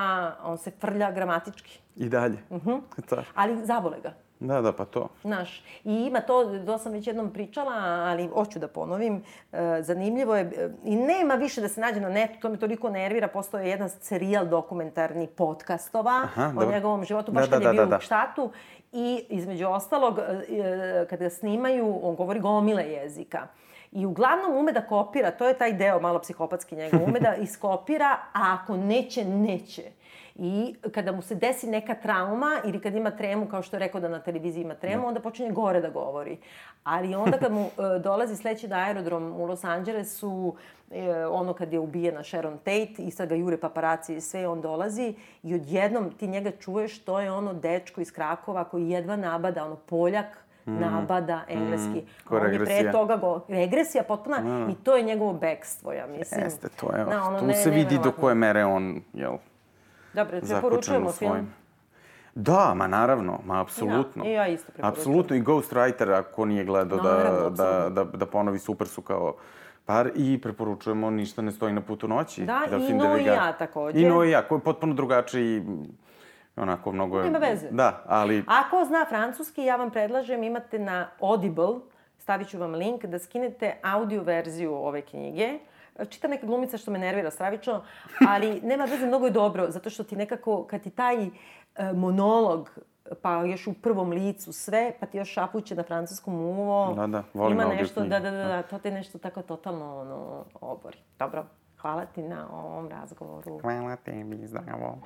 on se frlja gramatički. I dalje. Uh mhm. (laughs) -huh. Ali zabole ga. Da, da, pa to. Znaš, i ima to, to sam već jednom pričala, ali hoću da ponovim, e, zanimljivo je, e, i nema više da se nađe na netu, to me toliko nervira, postoje jedan serijal dokumentarni podcastova Aha, o dobro. njegovom životu, baš da, kad da, je bio da, da. u štatu, i između ostalog, e, kada ga snimaju, on govori gomile jezika. I uglavnom ume da kopira, to je taj deo malo psihopatski njega, (laughs) ume da iskopira, a ako neće, neće. I kada mu se desi neka trauma ili kad ima tremu, kao što je rekao da na televiziji ima tremu, da. onda počinje gore da govori. Ali onda kad mu uh, (laughs) dolazi sledeći na aerodrom u Los Angelesu, uh, ono kad je ubijena Sharon Tate i sad ga jure paparaci i sve, on dolazi i odjednom ti njega čuješ, to je ono dečko iz Krakova koji jedva nabada, ono Poljak, mm. nabada engleski. Mm. On je pre toga go... Regresija potpuna mm. i to je njegovo bekstvo, ja mislim. Jeste, to je. Na, ono, tu ne, se vidi do koje mere on, jel, Dobro, preporučujemo film. Da, ma naravno, ma apsolutno. Ja, I ja isto preporučujem. Apsolutno i Ghostwriter, ako nije gledao da, naravno, da, da, da ponovi, super su kao par i preporučujemo Ništa ne stoji na putu noći. Da, da i No i ja takođe. I No i ja, koji je potpuno drugačiji onako mnogo je... Nema veze. Da, ali... Ako zna francuski, ja vam predlažem, imate na Audible, stavit ću vam link, da skinete audio verziju ove knjige. Čita neka glumica što me nervira stravično, ali (laughs) nema veze, mnogo je dobro, zato što ti nekako, kad ti taj e, monolog pa još u prvom licu sve, pa ti još šapuće na francuskom uvo. Da, da, volim Ima nešto, da, da, da, da, to te nešto tako totalno ono, obori. Dobro. Hvala ti na ovom razgovoru. Hvala tebi, zdravo.